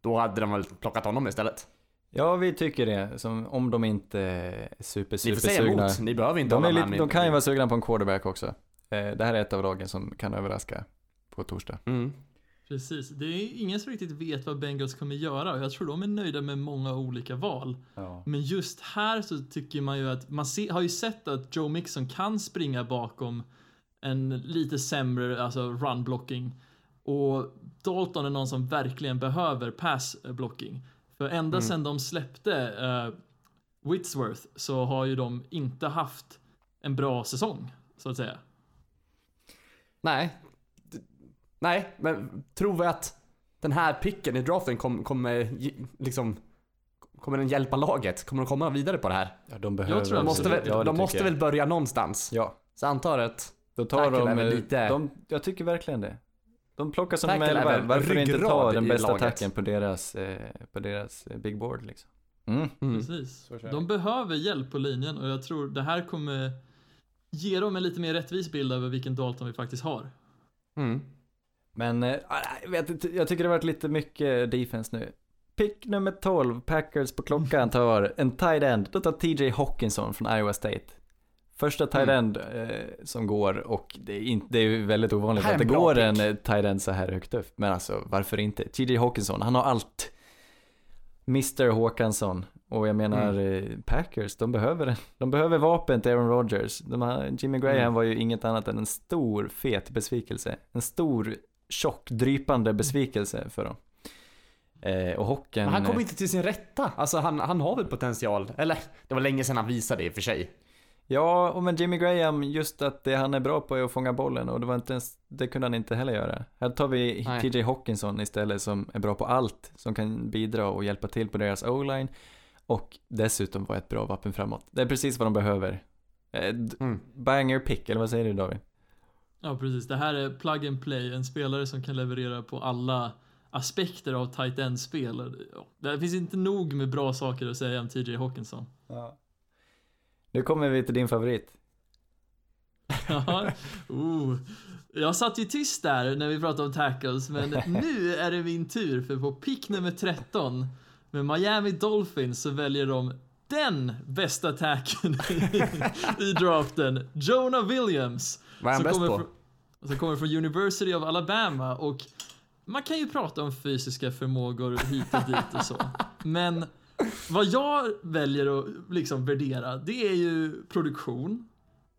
Då hade de väl plockat honom istället. Ja, vi tycker det. Som, om de inte är super, Ni super får säga emot, ni behöver inte De, är lite, de kan ju vara sugna på en quarterback också. Eh, det här är ett av lagen som kan överraska på torsdag. Mm. Precis. Det är ingen som riktigt vet vad Bengals kommer göra och jag tror de är nöjda med många olika val. Ja. Men just här så tycker man ju att man se, har ju sett att Joe Mixon kan springa bakom en lite sämre alltså run blocking och Dalton är någon som verkligen behöver pass blocking. För ända Mm. sedan de släppte uh, Whitsworth så har ju de inte haft en bra säsong så att säga. Nej. Nej, men tror vi att den här picken i draften kom, kommer liksom Kommer den hjälpa laget? Kommer de komma vidare på det här? Ja, de behöver... tror De måste väl, ja, de måste jag. väl börja någonstans? Ja, Så jag antar att då tar de, är väl lite- de... Jag tycker verkligen det. De plockar som de Tackle är elva. väl Varför inte ta den bästa attacken på deras, eh, på deras eh, big board liksom? Mm. mm. Precis. De behöver hjälp på linjen och jag tror det här kommer ge dem en lite mer rättvis bild över vilken Dalton vi faktiskt har. Mm. Men eh, jag, vet, inte, jag tycker det har varit lite mycket defense nu. Pick nummer 12, Packers på klockan tar en tight end. Då tar TJ Hawkinson från Iowa State. Första tight Mm. end eh, som går och det är, inte, det är väldigt ovanligt Här att det går pick. en eh, tight end så här högt upp. Men alltså varför inte? TJ Hawkinson, han har allt. Mr Håkansson. Och jag menar Mm. eh, Packers, de behöver, de behöver vapen till Aaron Rodgers. De har, Jimmy Graham Mm. var ju inget annat än en stor fet besvikelse. En stor, tjock, drypande besvikelse för dem. Eh, och hockeyn... Men han kommer inte till sin rätta. Alltså han, han har väl potential. Eller, det var länge sedan han visade det i och för sig. Ja, och men Jimmy Graham, just att det han är bra på är att fånga bollen och det var inte ens, det kunde han inte heller göra. Här tar vi Nej. TJ Hawkinson istället som är bra på allt, som kan bidra och hjälpa till på deras o-line och dessutom vara ett bra vapen framåt. Det är precis vad de behöver. Eh, Mm. banger pick, eller vad säger du David? Ja, precis. Det här är plug and play. En spelare som kan leverera på alla aspekter av tight end-spel. Ja, Det finns inte nog med bra saker att säga om TJ Hawkinson. Nu kommer vi till din favorit. Ja, oh. Jag satt ju tyst där när vi pratade om tackles, men nu är det min tur för på pick nummer 13 med Miami Dolphins så väljer de den bästa tacken i, i draften, Jonah Williams. Vad är han bäst kommer på? Från, som kommer från University of Alabama och man kan ju prata om fysiska förmågor hit och dit och så. Men vad jag väljer att liksom värdera, det är ju produktion,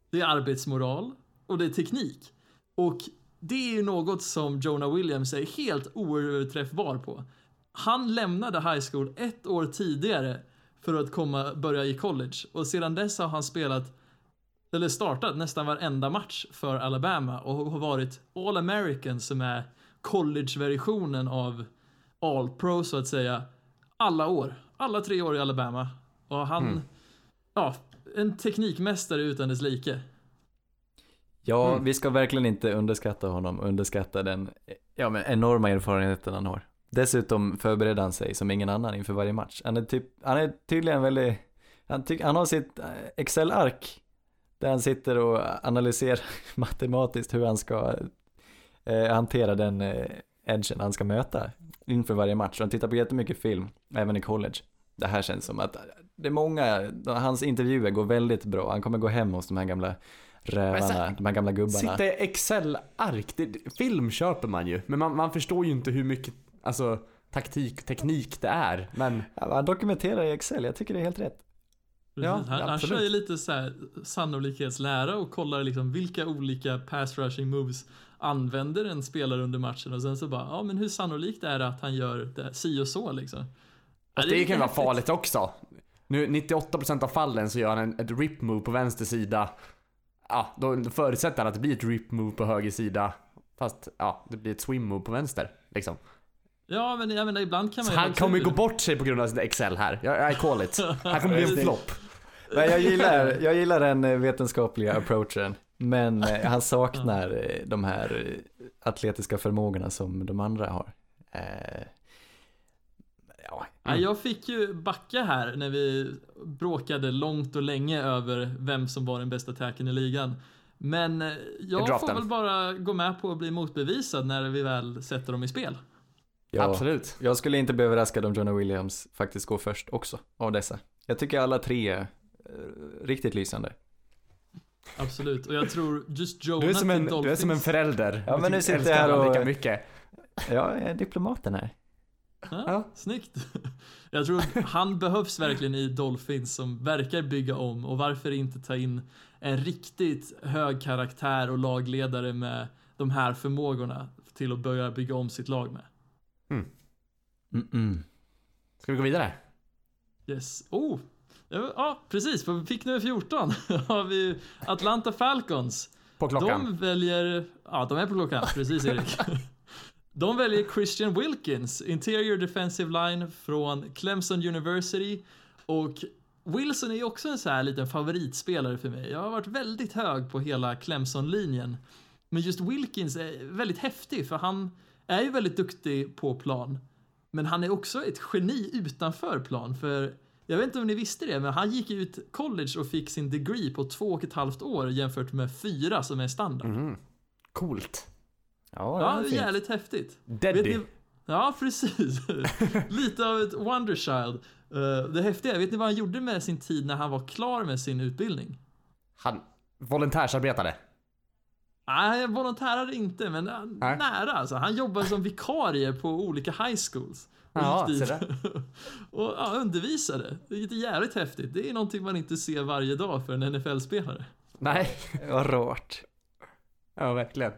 det är arbetsmoral och det är teknik. Och det är ju något som Jonah Williams är helt oöverträffbar på. Han lämnade high school ett år tidigare för att komma, börja i college och sedan dess har han spelat eller startat nästan varenda match för Alabama och har varit All American som är college-versionen av All Pro så att säga alla år. Alla tre år i Alabama. Och han, ja, en teknikmästare utan dess like. Ja, Mm. vi ska verkligen inte underskatta honom, underskatta den ja, men enorma erfarenheten han har. Dessutom förbereder han sig som ingen annan inför varje match. Han är, typ, han är tydligen väldigt, han, ty, han har sitt eh, Excel-ark där han sitter och analyserar matematiskt hur han ska eh, hantera den eh, edgen han ska möta inför varje match. Han tittar på jättemycket film, även i college. Det här känns som att det är många, hans intervjuer går väldigt bra. Han kommer gå hem hos de här gamla rävarna, de här gamla gubbarna. Sitta i Excel-ark. Film köper man ju. Men man, man förstår ju inte hur mycket alltså, taktik teknik det är. Men Ja, han dokumenterar i Excel, jag tycker det är helt rätt. Ja, han, han kör ju lite så här sannolikhetslära och kollar liksom vilka olika pass rushing moves använder en spelare under matchen och sen så bara, ja men hur sannolikt är det att han gör det si och så liksom. Ja, är det kan ju vara farligt också. Nu 98% av fallen så gör han en, ett rip move på vänster sida. Ja, då förutsätter han att det blir ett rip move på höger sida. Fast ja, det blir ett swim move på vänster. Liksom. Ja men jag menar ibland kan man Så ju han ha kommer ju gå bort sig på grund av sin Excel här. I call it. Han kommer bli en flopp. Men jag gillar, jag gillar den eh, vetenskapliga approachen. Men eh, han saknar eh, de här atletiska förmågorna som de andra har. Ja, Ja, jag fick ju backa här när vi bråkade långt och länge över vem som var den bästa tacken i ligan. Men jag får väl bara gå med på att bli motbevisad när vi väl sätter dem i spel. ja, Absolut. Jag skulle inte bli överraskad om Jonah Williams faktiskt går först också av dessa. Jag tycker alla tre riktigt lysande. Absolut, och jag tror just Jonah Du är som en, till du är Dolphins. som en förälder. Ja, men nu Du sitter jag här och- lika mycket. Jag är diplomaten här. Ja, Ja. Snyggt. Jag tror han behövs verkligen i Dolphins som verkar bygga om och varför inte ta in en riktigt hög karaktär och lagledare med de här förmågorna till att börja bygga om sitt lag med. Mm-mm. Ska vi gå vidare? Yes. Oh! Ja, precis. På pick nummer 14 har vi Atlanta Falcons. På klockan. De väljer... Ja, de är på klockan. Precis, Erik. De väljer Christian Wilkins, Interior Defensive Line från Clemson University. Och Wilson är ju också en så här liten favoritspelare för mig. Jag har varit väldigt hög på hela Clemson-linjen. Men just Wilkins är väldigt häftig, för han är ju väldigt duktig på plan. Men han är också ett geni utanför plan, för jag vet inte om ni visste det, men han gick ut college och fick sin degree på två och ett halvt år jämfört med fyra som är standard. Mhm. Coolt. Ja, Ja, det är det är jävligt häftigt. Daddy. Ja, precis. Lite av ett wonderchild. Uh, det häftiga vet ni vad han gjorde med sin tid när han var klar med sin utbildning? Han volontärsarbetade. Nej, volontärade inte, men Nej. nära alltså. Han jobbade som vikarie på olika high schools. Och Ja, gick dit och ja, undervisade. Det är jävligt häftigt. Det är någonting man inte ser varje dag för en NFL-spelare. Nej. Vad rart. Ja, verkligen.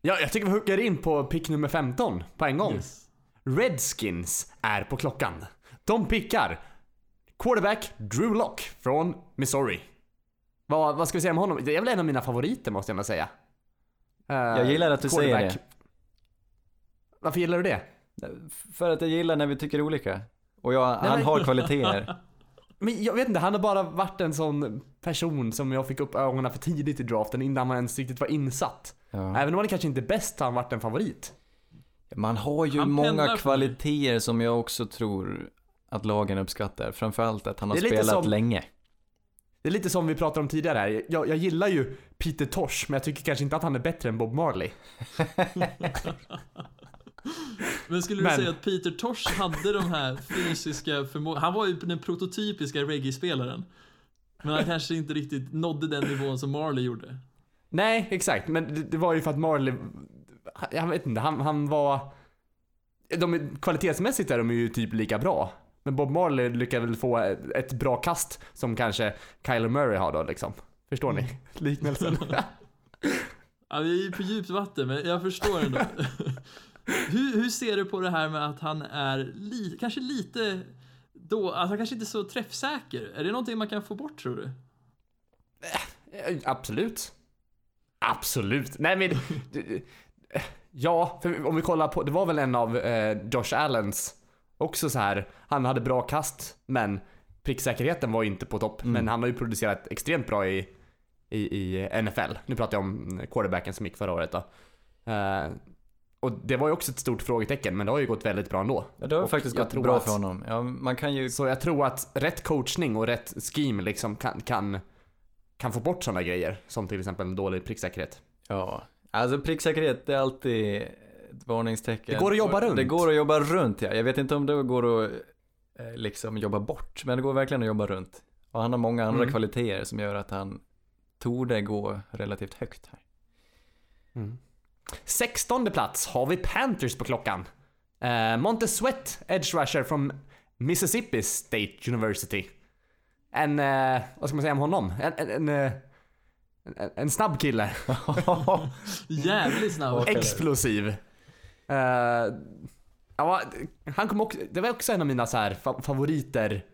Ja, jag tycker vi hugger in på pick nummer 15 på en gång. Yes. Redskins är på klockan. De pickar quarterback Drew Lock från Missouri. Vad, vad ska vi säga om honom? Det är väl en av mina favoriter måste jag nog säga. Eh, Jag gillar att du säger quarterback. Varför gillar du det? För att jag gillar när vi tycker olika. Och jag, han men- har kvaliteter. Men jag vet inte, han har bara varit en sån person som jag fick upp ögonen för tidigt i draften innan man ens riktigt var insatt. Ja. Även om han kanske inte är bäst har han varit en favorit. Man har ju Han många kvaliteter som jag också tror att lagen uppskattar. Framförallt att han har spelat som- länge. Det är lite som vi pratade om tidigare här. Jag, jag gillar ju Peter Tosh, men jag tycker kanske inte att han är bättre än Bob Marley. Men skulle du Men- säga att Peter Tosh hade de här fysiska förmågorna? Han var ju den prototypiska reggae-spelaren. Men han kanske inte riktigt nådde den nivån som Marley gjorde. Nej, exakt. Men det, det var ju för att Marley... Jag vet inte, han, han var... De, kvalitetsmässigt är de ju typ lika bra. Men Bob Marley lyckades väl få ett, ett bra kast som kanske Kyler Murray har då liksom. Förstår ni liknelsen? Ja, vi är ju på djupt vatten, men jag förstår ändå. hur, hur ser du på det här med att han är li, kanske lite då, att han kanske inte är så träffsäker? Är det någonting man kan få bort tror du? Eh, Absolut. Absolut. Nej men... Ja, för om vi kollar på, det var väl en av eh, Josh Allens också så här. han hade bra kast men pricksäkerheten var inte på topp. Mm. Men han har ju producerat extremt bra i, i, i NFL. Nu pratar jag om quarterbacken som gick förra året då. Eh, och det var ju också ett stort frågetecken men det har ju gått väldigt bra ändå. Ja, det har Och faktiskt gått bra att- för honom. Ja, man kan ju... Så jag tror att rätt coachning och rätt scheme liksom kan, kan, kan få bort sådana grejer. Som till exempel en dålig pricksäkerhet. Ja, alltså pricksäkerhet det är alltid ett varningstecken. Det går att jobba runt. Det går att jobba runt ja. Jag vet inte om det går att eh, liksom jobba bort, men det går verkligen att jobba runt. Och han har många andra Mm. kvaliteter som gör att han torde gå relativt högt här. 16 plats har vi Panthers på klockan. Uh, Montez Sweat, edge rusher från Mississippi State University. En, eh, vad ska man säga om honom? En, en, en, eh, en, snabb kille. Jävligt snabb. Explosiv. Eh, ja, han kom också, det var också en av mina så här fa- favoriter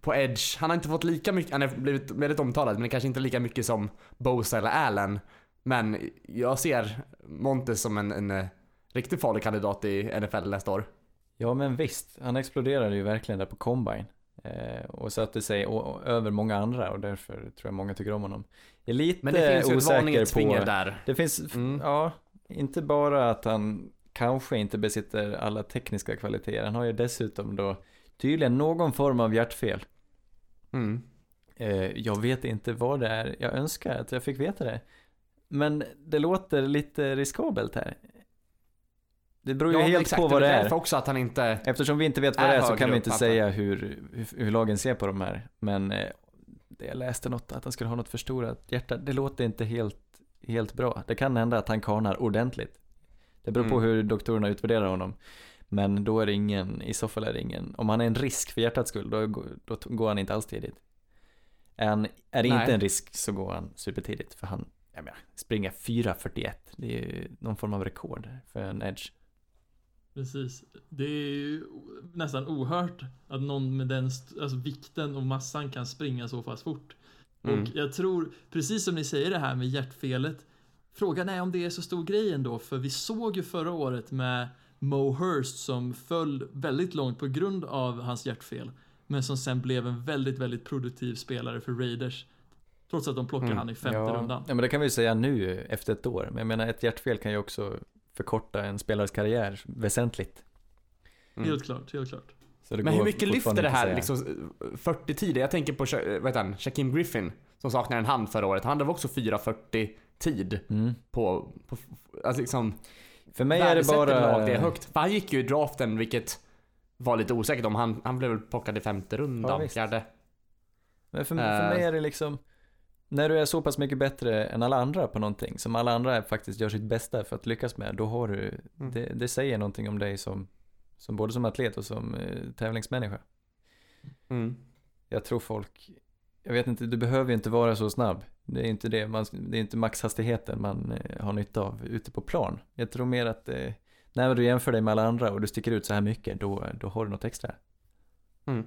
på Edge. Han har inte fått lika mycket, han har blivit väldigt omtalad, men kanske inte lika mycket som Bosa eller Allen. Men jag ser Montes som en, en eh, riktigt farlig kandidat i NFL nästa år. Ja men visst, han exploderade ju verkligen där på Combine. Eh, och satte sig över många andra och därför tror jag många tycker om honom. Jag är lite Men det finns ju ett på... där. Det finns, Mm. ja, inte bara att han kanske inte besitter alla tekniska kvaliteter. Han har ju dessutom då tydligen någon form av hjärtfel. Mm. Eh, jag vet inte vad det är. Jag önskar att jag fick veta det. Men det låter lite riskabelt här. Det beror ju Ja, helt exakt, på vad det är. också att han inte... Eftersom vi inte vet vad det är så kan vi inte säga hur, hur, hur lagen ser på de här. Men eh, jag läste något att han skulle ha något förstorat hjärta. Det låter inte helt, helt bra. Det kan hända att han karnar ordentligt. Det beror på Mm. hur doktorerna utvärderar honom. Men då är det ingen, i så fall är det ingen, om han är en risk för hjärtats skull, då, går- då går han inte alls tidigt. Är, han, är det Nej. inte en risk så går han supertidigt. För han, jag menar, springer 4.41. Det är ju någon form av rekord för en edge. Precis. Det är ju nästan ohört att någon med den alltså vikten och massan kan springa så pass fort. Mm. Och jag tror, precis som ni säger det här med hjärtfelet, frågan är om det är så stor grej ändå, för vi såg ju förra året med Mo Hurst som föll väldigt långt på grund av hans hjärtfel, men som sen blev en väldigt, väldigt produktiv spelare för Raiders. Trots att de plockade Mm. han i femte ja, rundan. Ja men det kan vi ju säga nu efter ett år. Men jag menar ett hjärtfel kan ju också förkorta en spelares karriär väsentligt. Mm. Helt klart, helt klart. Så det Men går hur mycket lyfter det här liksom 40 tider? Jag tänker på, Sha- vad heter han, Shaquem Griffin som saknar en hand förra året. Han hade också 4.40 tid Mm. på, på alltså liksom För mig är det bara... lag det högt. För han gick ju i draften vilket var lite osäkert om. Han, han blev väl plockad i femte Ja, rundan, visst. fjärde. Men för, för Eh. mig är det liksom, när du är så pass mycket bättre än alla andra på någonting, som alla andra faktiskt gör sitt bästa för att lyckas med, då har du, Mm. det, det säger någonting om dig som, som både som atlet och som eh, tävlingsmänniska. Mm. Jag tror folk, jag vet inte, du behöver ju inte vara så snabb. Det är inte det, man, det är inte maxhastigheten man eh, har nytta av ute på plan. Jag tror mer att det, när du jämför dig med alla andra och du sticker ut så här mycket, då, då har du något extra. Mm.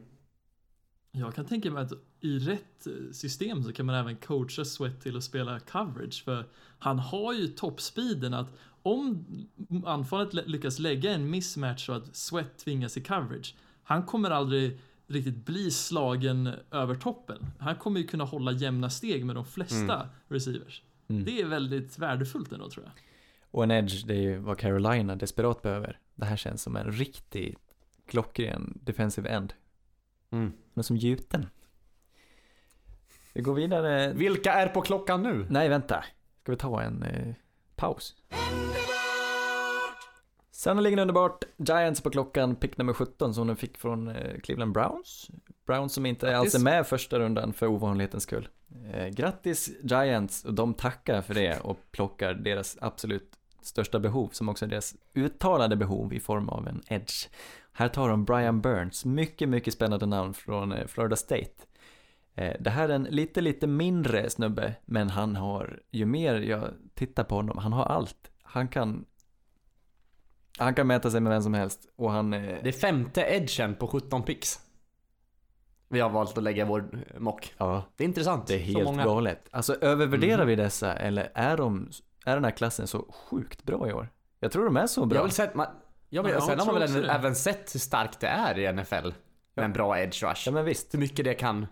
Jag kan tänka mig att i rätt eh, system så kan man även coacha Sweat till att spela coverage för han har ju toppspeeden att om anfallet lyckas lägga en mismatch så att Sweat tvingas i coverage han kommer aldrig riktigt bli slagen över toppen. Han kommer ju kunna hålla jämna steg med de flesta receivers. Mm. Det är väldigt värdefullt ändå tror jag. Och en edge, det är ju vad Carolina desperat behöver. Det här känns som en riktig klockren defensive end. Mm. Men som gjuten. Vi går vidare. Vilka är på klockan nu? Nej, vänta. Ska vi ta en eh, paus? Sannoliken underbart. Giants på klockan, pick nummer 17 som de fick från eh, Cleveland Browns. Browns som inte alls är med första rundan för ovanlighetens skull. Eh, grattis Giants och de tackar för det och plockar deras absolut största behov som också är deras uttalade behov i form av en edge. Här tar de Brian Burns, mycket, mycket spännande namn från eh, Florida State. Eh, Det här är en lite, lite mindre snubbe, men han har, ju mer jag tittar på honom, han har allt. Han kan, han kan mäta sig med vem som helst och han, eh, Det är femte edgen på 17 pix. Vi har valt att lägga vår mock. ja, Det är intressant. det är helt många. galet. Alltså övervärderar Mhm. vi dessa eller är de, är den här klassen så sjukt bra i år? Jag tror de är så Jag bra. har väl sett, man, ja, men Ja, sen har man väl även, även sett hur starkt det är i NFL. Med en bra edge rush. Ja men visst. Hur mycket det kan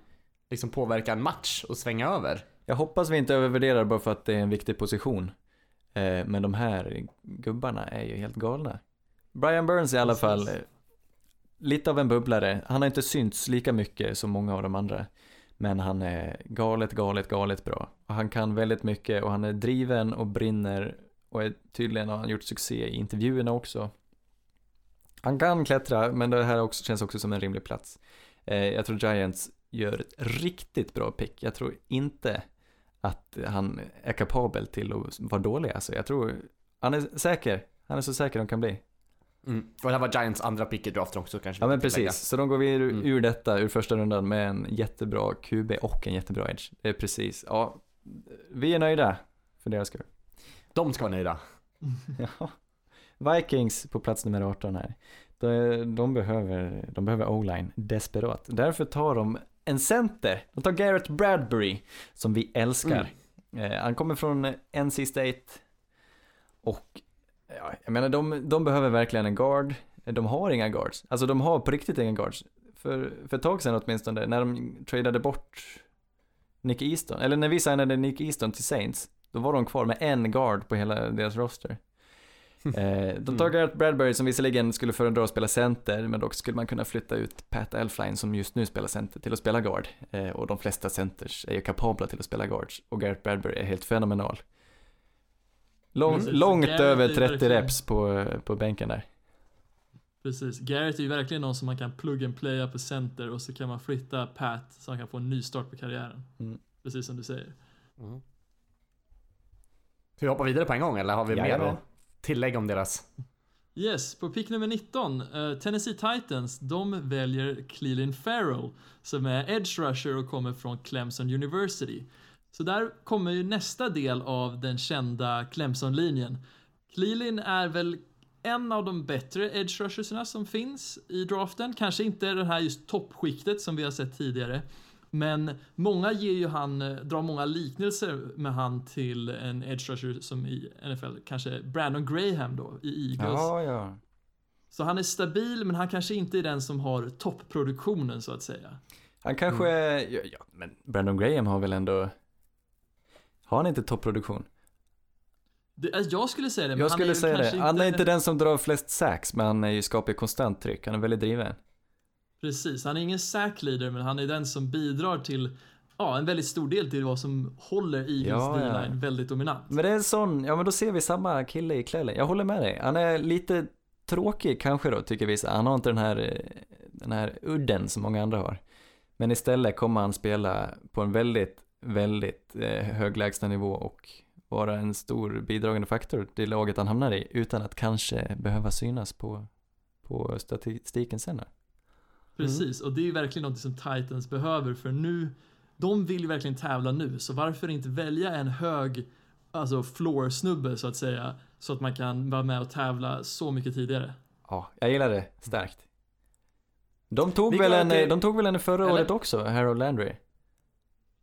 liksom påverka en match och svänga över. Jag hoppas vi inte övervärderar bara för att det är en viktig position. Eh, men de här gubbarna är ju helt galna. Brian Burns i alla fall, eh, lite av en bubblare. Han har inte synts lika mycket som många av de andra. Men han är galet, galet, galet bra. Och han kan väldigt mycket och han är driven och brinner och är, tydligen har han gjort succé i intervjuerna också. Han kan klättra, men det här också, känns också som en rimlig plats. Eh, jag tror Giants gör ett riktigt bra pick. Jag tror inte att han är kapabel till att vara dålig. Alltså, jag tror, han är säker. Han är så säker de kan bli. Mm. Och det här var Giants andra pick i draften också kanske. Ja men precis, så de går vi ur, Mm. ur detta, ur första rundan med en jättebra QB och en jättebra edge. Det är precis, ja, vi är nöjda för deras skull. De ska vara nöjda. Ja. Vikings på plats nummer 18 här. De, de behöver, de behöver O-line desperat. Därför tar de en center. De tar Garrett Bradbury, som vi älskar. Eh, han kommer från NC State. Och, ja, jag menar de, de behöver verkligen en guard. De har inga guards. Alltså de har på riktigt inga guards. För, för ett tag sedan åtminstone, när de tradade bort Nick Easton, eller när vi signade Nick Easton till Saints, då var de kvar med en guard på hela deras roster. Eh, de tar Garrett Bradbury som visserligen skulle föredra att spela center, men dock skulle man kunna flytta ut Pat Elfline som just nu spelar center till att spela guard. Eh, och de flesta centers är ju kapabla till att spela guards, och Garrett Bradbury är helt fenomenal. Lång, Precis, långt Garrett över är 30 verkligen- reps på, på bänken där. Precis, Garrett är ju verkligen någon som man kan plug and playa på center och så kan man flytta Pat så han kan få en ny start på karriären. Mm. Precis som du säger. Mm. Ska vi hoppa vidare på en gång eller har vi mer Tillägg om deras? Yes, på pick nummer 19, eh, Tennessee Titans, de väljer Cleland Farrell som är edge rusher och kommer från Clemson University. Så där kommer ju nästa del av den kända Clemson-linjen. Cleland är väl en av de bättre edge rushersna som finns i draften. Kanske inte det här just toppskiktet som vi har sett tidigare. Men många ger ju han, eh, drar många liknelser med han till en edge rusher som i NFL, kanske Brandon Graham då i Eagles. ja. Så han är stabil, men han kanske inte är den som har toppproduktionen så att säga. Han kanske, ja, ja, men Brandon Graham har väl ändå, har han inte topproduktion? Det, alltså, jag skulle säga det, men Jag han är skulle väl säga det. Han är inte den som drar flest sacks, men han är ju skapar konstant tryck. Han är väldigt driven. Precis, han är ingen sack leader, men han är den som bidrar till Ja, en väldigt stor del till vad som håller Eagles Ja, ja. D-line väldigt dominant. Men det är en sån, ja men då ser vi samma kille i Clellan. Jag håller med dig. Han är lite tråkig kanske då, tycker vissa. Han har inte den här, den här udden som många andra har. Men istället kommer han spela på en väldigt, väldigt eh, hög lägstanivå och vara en stor bidragande faktor till laget han hamnar i utan att kanske behöva synas på, på statistiken sen. Precis, och det är ju verkligen något som Titans behöver för nu, de vill ju verkligen tävla nu, så varför inte välja en hög alltså floor-snubbe så att säga. Så att man kan vara med och tävla så mycket tidigare. Ja, jag gillar det starkt. De tog, väl en, till- de tog väl en förra Eller? året också, Harold Landry?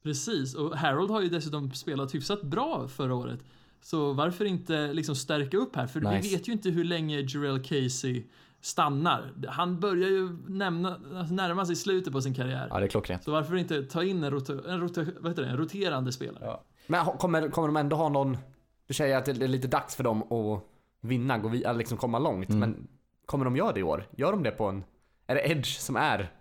Precis, och Harold har ju dessutom spelat hyfsat bra förra året. Så varför inte liksom stärka upp här? För Nice. vi vet ju inte hur länge Jarrell Casey stannar. Han börjar ju nämna, alltså närma sig slutet på sin karriär. Ja, det är klockrent. Så varför inte ta in en, rota, en, rota, vad heter det, en roterande spelare? Ja. Men kommer, kommer de ändå ha någon... Du säger att det är lite dags för dem att vinna, gå eller liksom komma långt. Mm. Men kommer de göra det i år? Gör de det på en... Är det Edge som är...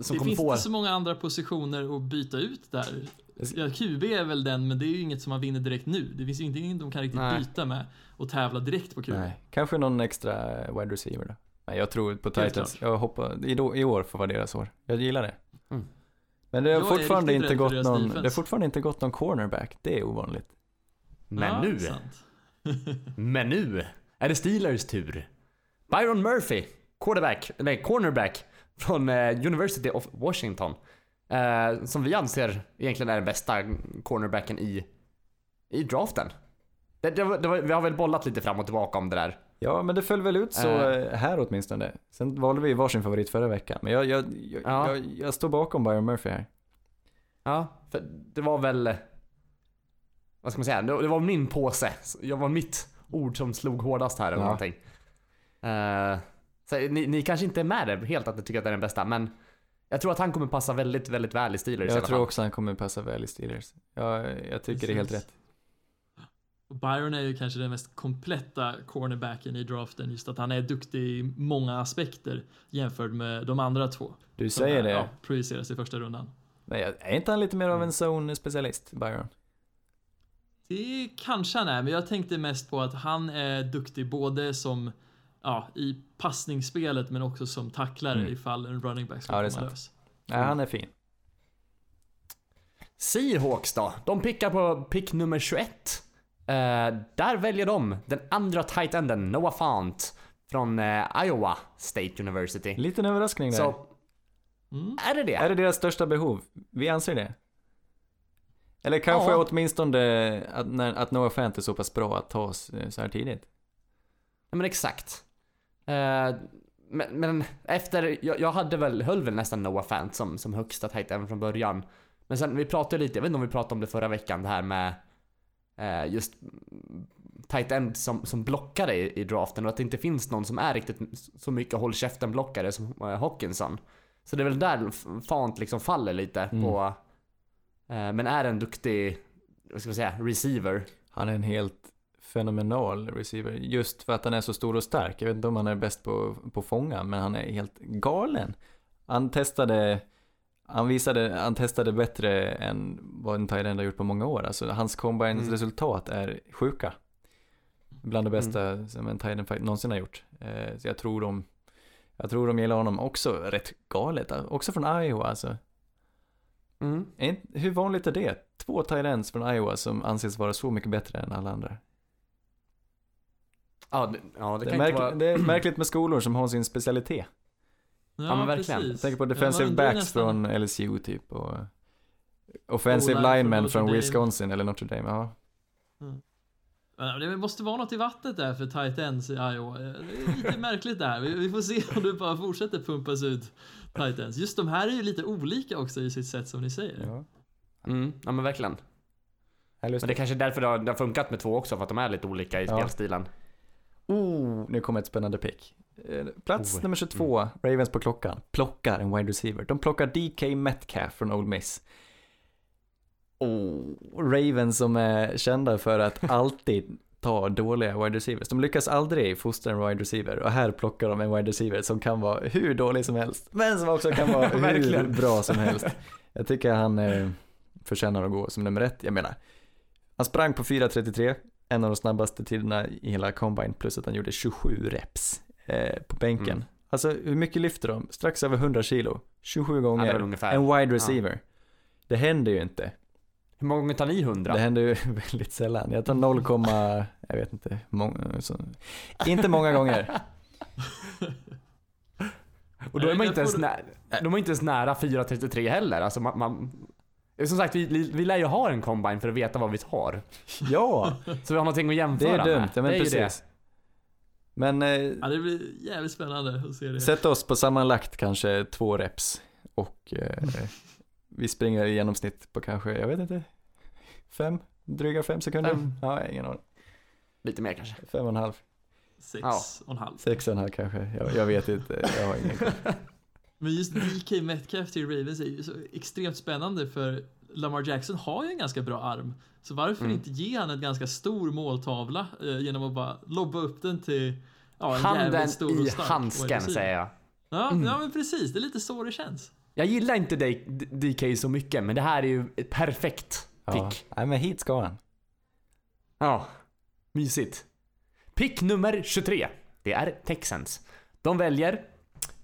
Som det finns få... inte så många andra positioner att byta ut där. Ja, QB är väl den, men det är ju inget som man vinner direkt nu. Det finns ju ingenting de kan riktigt Nej. byta med och tävla direkt på QB. Nej, kanske någon extra wide receiver då. Nej, jag tror på Titans. Jag hoppas, i, år får vara deras år. Jag gillar det. Mm. Men det har, Jag är fortfarande inte gått någon, defense. det har fortfarande inte gått någon cornerback. Det är ovanligt. Men Ja, nu, sant. men nu är det Steelers tur. Byron Murphy, quarterback, nej cornerback från eh, University of Washington. Eh, som vi anser egentligen är den bästa cornerbacken i, i draften. Det, det, det, var- vi har väl bollat lite fram och tillbaka om det där. Ja, men det föll väl ut så Eh. eh, här åtminstone. Sen valde vi varsin favorit förra veckan. Men jag, jag, jag, Ja. jag, jag står bakom Byron Murphy här. Ja, för det var väl... Vad ska man säga? Det, det var min påse. Jag var mitt ord som slog hårdast här eller Ja. någonting. Eh, så ni, ni kanske inte är med det helt att ni tycker att det är den bästa, men jag tror att han kommer passa väldigt, väldigt väl i Steelers i Jag alla tror också han kommer passa väl i Steelers. Jag, jag tycker det är helt Precis. rätt. Byron är ju kanske den mest kompletta cornerbacken i draften, just att han är duktig i många aspekter jämfört med de andra två. Du säger är, det. Ja, projiceras i första rundan. Nej, är inte han lite mer av en zone-specialist, Byron? Det kanske han är, men jag tänkte mest på att han är duktig både som ja, i passningsspelet men också som tacklare Mm. ifall en running back ska Ja, komma lös. Nej, han är fin. Seahawks då? De pickar på pick nummer 21. Eh, där väljer de den andra tight enden, Noah Fant, från eh, Iowa State University. Liten överraskning där. Så, Mm. är det det? Är det deras största behov? Vi anser det. Eller kanske Ja. åtminstone att, att Noah Fant är så pass bra att ta oss eh, så här tidigt. Ja men exakt. Eh, men, men efter, jag, jag hade väl, höll väl nästan Noah Fant som, som högsta tight end från början. Men sen vi pratade lite, jag vet inte om vi pratade om det förra veckan, det här med eh, just tight end som, som blockare i, i draften och att det inte finns någon som är riktigt så mycket håll käften blockare som eh, Hawkinson. Så det är väl där Fant liksom faller lite Mm. på, eh, men är en duktig, vad ska man säga, receiver. Han är en helt fenomenal receiver. Just för att han är så stor och stark. Jag vet inte om han är bäst på, på fånga, men han är helt galen. Han testade, han visade, han testade bättre än vad en tight har gjort på många år. Alltså hans combines Mm. resultat är sjuka. Bland det bästa som en tight någonsin har gjort. Eh, så jag tror de, jag tror de gillar honom också rätt galet. Också från Iowa alltså. Mm. Hur vanligt är det? Två tight ends från Iowa som anses vara så mycket bättre än alla andra. Ja, det, ja, det Det kan är, inte märk- vara... det är märkligt med skolor som har sin specialitet. Ja, men verkligen. Jag precis. tänker på Ja, defensive undrar backs nästan- från LSU typ och offensive O-line från linemen från. Wisconsin eller Notre Dame. Ja. Ja, Det måste vara något i vattnet där för tight ends i Iowa. Det är lite märkligt där. Vi vi får se om det bara fortsätter pumpas ut tight ends. Just de här är ju lite olika också i sitt sätt som ni säger. Ja. Mm, ja men verkligen. Här Men det är kanske är därför det har, det har funkat med två också, för att de är lite olika i Ja. spelstilen. Oh, nu kommer ett spännande pick. Eh, Plats Oh. nummer 22, Ravens på klockan, plockar en wide receiver. De plockar DK Metcalf från Old Miss. Oh, Ravens som är kända för att alltid ta dåliga wide receivers. De lyckas aldrig fostra en wide receiver och här plockar de en wide receiver som kan vara hur dålig som helst, men som också kan vara hur bra som helst. Jag tycker han eh, förtjänar att gå som nummer ett. Jag menar, han sprang på 4.33, en av de snabbaste tiderna i hela combine, plus att han gjorde 27 reps eh, på bänken. Mm. Alltså hur mycket lyfter de? Strax över 100 kilo, 27 Ja, det är gånger. en wide receiver. Det händer ju inte. Hur många gånger tar ni 100? Det händer ju väldigt sällan. Jag tar 0, jag vet inte, många, så, inte många gånger. Och då är man inte där ens får du- nära, de är inte ens nära 4.33 heller. Alltså man, man, Som sagt, vi, vi lär ju ha en combine för att veta vad vi tar. Ja, Så vi har någonting att det jämföra är dumt. med. Ja, men det är precis. Men eh, Ja, det blir jävligt spännande att se det. sätt oss på sammanlagt kanske två reps och eh, vi springer i genomsnitt på kanske, jag vet inte, fem, dryga fem sekunder? Fem. Ja, ingen aning. Det. Lite mer kanske. Fem och en halv, Sex Ja. och en halv. sex och en halv kanske. Jag, jag vet inte, jag har ingen koll. Men just DK Metcalf till Ravens är ju så extremt spännande för Lamar Jackson har ju en ganska bra arm. Så varför Mm. inte ge han en ganska stor måltavla eh, genom att bara lobba upp den till ja, en Handen stor i stark handsken säger jag. Ja, Mm. ja, men precis. Det är lite så det känns. Jag gillar inte DK så mycket, men det här är ju ett perfekt Ja. pick. Nej men hit ska han. Ja, mysigt. Pick nummer 23. Det är Texans. De väljer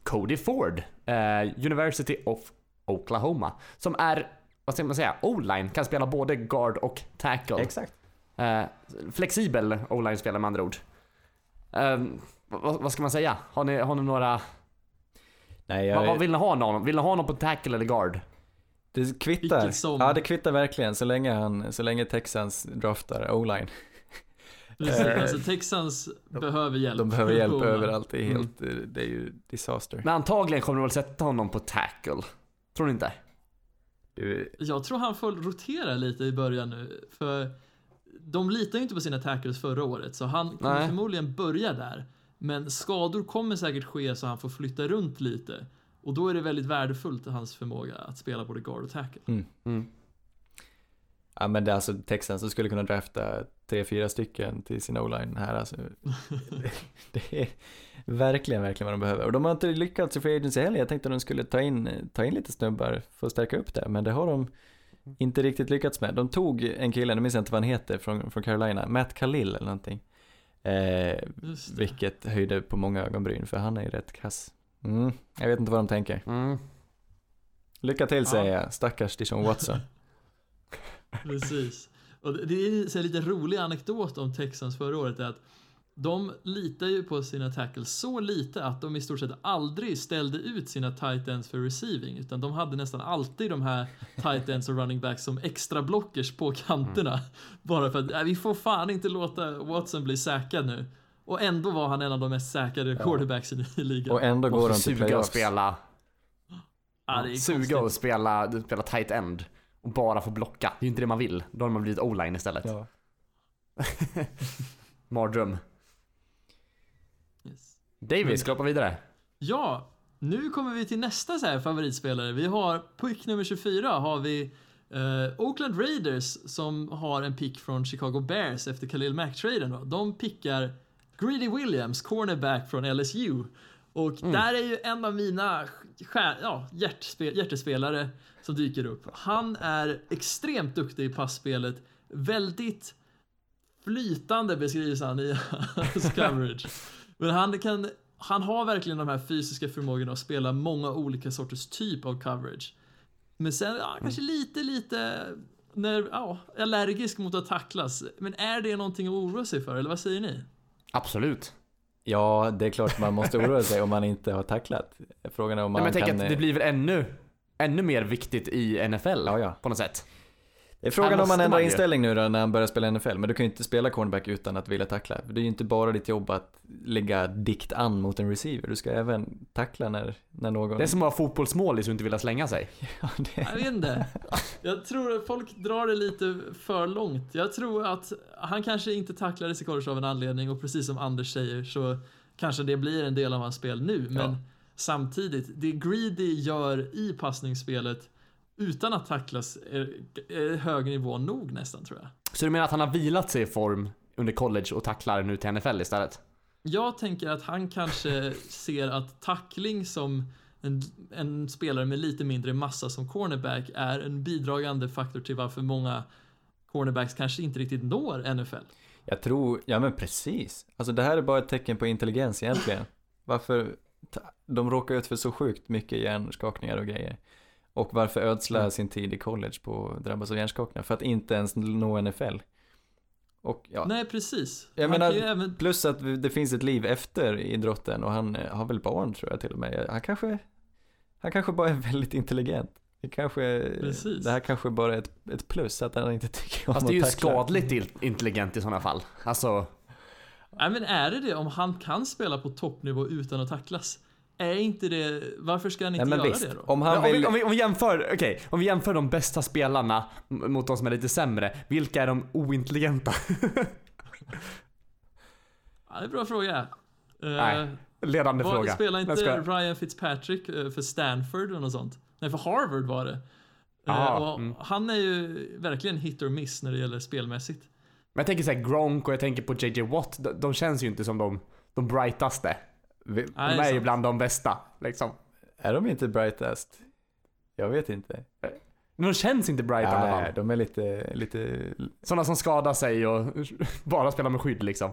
Cody Ford, eh, University of Oklahoma, som är, vad ska man säga, O-line, kan spela både guard och tackle. Exakt. Eh, flexibel O-line spelare med andra ord. Eh, vad, vad ska man säga? Har ni, har ni några, Nej, vad, jag, vad vill ni ha någon? Vill ni ha någon på tackle eller guard? det kvittar. Som. Ja, det kvittar verkligen så länge han, så länge Texans draftar o-line. Precis. Eh, Alltså Texans behöver hjälp. De behöver hjälp O-line. överallt. Det är Mm. helt, det är ju disaster. Men antagligen kommer de väl sätta honom på tackle. Tror ni inte? Du, Jag tror han får rotera lite i början nu. För de litar ju inte på sina tackles förra året, så han kommer Nej. förmodligen börja där. Men skador kommer säkert ske så han får flytta runt lite. Och då är det väldigt värdefullt hans förmåga att spela både guard och tackle. Mm. ja men det är alltså Texans som skulle kunna drafta tre, fyra stycken till sin o-line här alltså. det är verkligen, verkligen vad de behöver. Och de har inte lyckats i free agency heller. Jag tänkte att de skulle ta in, ta in lite snubbar för att stärka upp det. Men det har de inte riktigt lyckats med. De tog en kille, nu minns jag inte vad han heter, från, från Carolina, Matt Khalil eller någonting. Eh, vilket höjde på många ögonbryn för han är ju rätt kass. Mm, jag vet inte vad de tänker. Mm. Lycka till säger Ja. jag, stackars Dijon Watson. Precis. Och det är här lite rolig anekdot om Texans förra året är att de litar ju på sina tackles så lite att de i stort sett aldrig ställde ut sina tight ends för receiving utan de hade nästan alltid de här tight ends och running backs som extra blockers på kanterna. Bara för att äh, vi får fan inte låta Watson bli säkrad nu. Och ändå var han en av de mest säkrade quarterbacksen i ligan. Och ändå går Och de så till suga och playoffs. spela, ja, det är suga konstigt. och spela, spela tight end. Och bara få blocka. Det är ju inte det man vill. Då har man blivit o-line istället. Ja. Mardröm. Yes. Davis, ska hoppa vidare? Ja, nu kommer vi till nästa så här favoritspelare. Vi har pick nummer 24 har vi eh, Oakland Raiders som har en pick från Chicago Bears efter Khalil Mack-traden. De pickar Greedy Williams, cornerback från LSU. Och där är ju en av mina ja, hjärtspe, hjärtespelare som dyker upp. Han är extremt duktig i passspelet, väldigt flytande beskrivs han i hans coverage. Men han kan, han har verkligen de här fysiska förmågorna att spela många olika sorters typ av coverage. Men sen, ja, kanske lite, lite när, ja, allergisk mot att tacklas. Men är det någonting att oroa sig för, eller vad säger ni? Absolut. Ja, det är klart man måste oroa sig om man inte har tacklat. Frågan är om Nej, man men jag kan... tänker att det blir väl ännu, ännu mer viktigt i NFL Ja, ja. på något sätt. Det är frågan om man måste ändrar man inställning nu då när han börjar spela NFL, men du kan ju inte spela cornerback utan att vilja tackla. Det är ju inte bara ditt jobb att ligga dikt an mot en receiver, du ska även tackla när, när någon... Det är som att ha fotbollsmålis och inte vilja slänga sig. Ja, det... Jag vet inte. Jag tror att folk drar det lite för långt. Jag tror att han kanske inte tacklades i college av en anledning och precis som Anders säger så kanske det blir en del av hans spel nu. Men Ja. samtidigt, det Greedy gör i passningsspelet utan att tacklas är, är hög nivå nog nästan tror jag. Så du menar att han har vilat sig i form under college och tacklar nu till NFL istället? Jag tänker att han kanske ser att tackling som en, en spelare med lite mindre massa som cornerback är en bidragande faktor till varför många cornerbacks kanske inte riktigt når NFL. Jag tror, ja men precis. Alltså det här är bara ett tecken på intelligens egentligen. Varför, de råkar ut för så sjukt mycket hjärnskakningar och grejer. Och varför ödsla Mm. sin tid i college på att drabbas av hjärnskakningar? För att inte ens nå NFL. Och ja, Nej, precis. Jag Han menar- även, plus att det finns ett liv efter idrotten och han eh, har väl barn tror jag till och med. Han kanske, han kanske bara är väldigt intelligent. Det, kanske, Precis. det här kanske bara är ett, ett plus att han inte tycker om Fast det är ju skadligt intelligent i sådana fall. Alltså, Nej men är det det om han kan spela på toppnivå utan att tacklas? Är inte det, varför ska han inte Nej, men göra visst, det då? om han om, vill... vi, om, vi, om vi jämför, okej, om vi jämför de bästa spelarna mot de som är lite sämre, vilka är de ointelligenta? Ja, det är en bra fråga. Eh, Nej, Ledande vad- fråga. Spelar inte ska- Ryan Fitzpatrick eh, för Stanford eller något sånt? Nej, för Harvard var det. Eh, Aha, och mm. Han är ju verkligen hit or miss när det gäller spelmässigt. Men jag tänker såhär Gronk och jag tänker på JJ Watt, de, de känns ju inte som de, de brightaste. Vi- De Nej, är ju bland de bästa, liksom. Är de inte brightast? Jag vet inte. Men de känns inte bright i alla Nej, fall. de är lite, lite... Sådana som skadar sig och bara spelar med skydd liksom.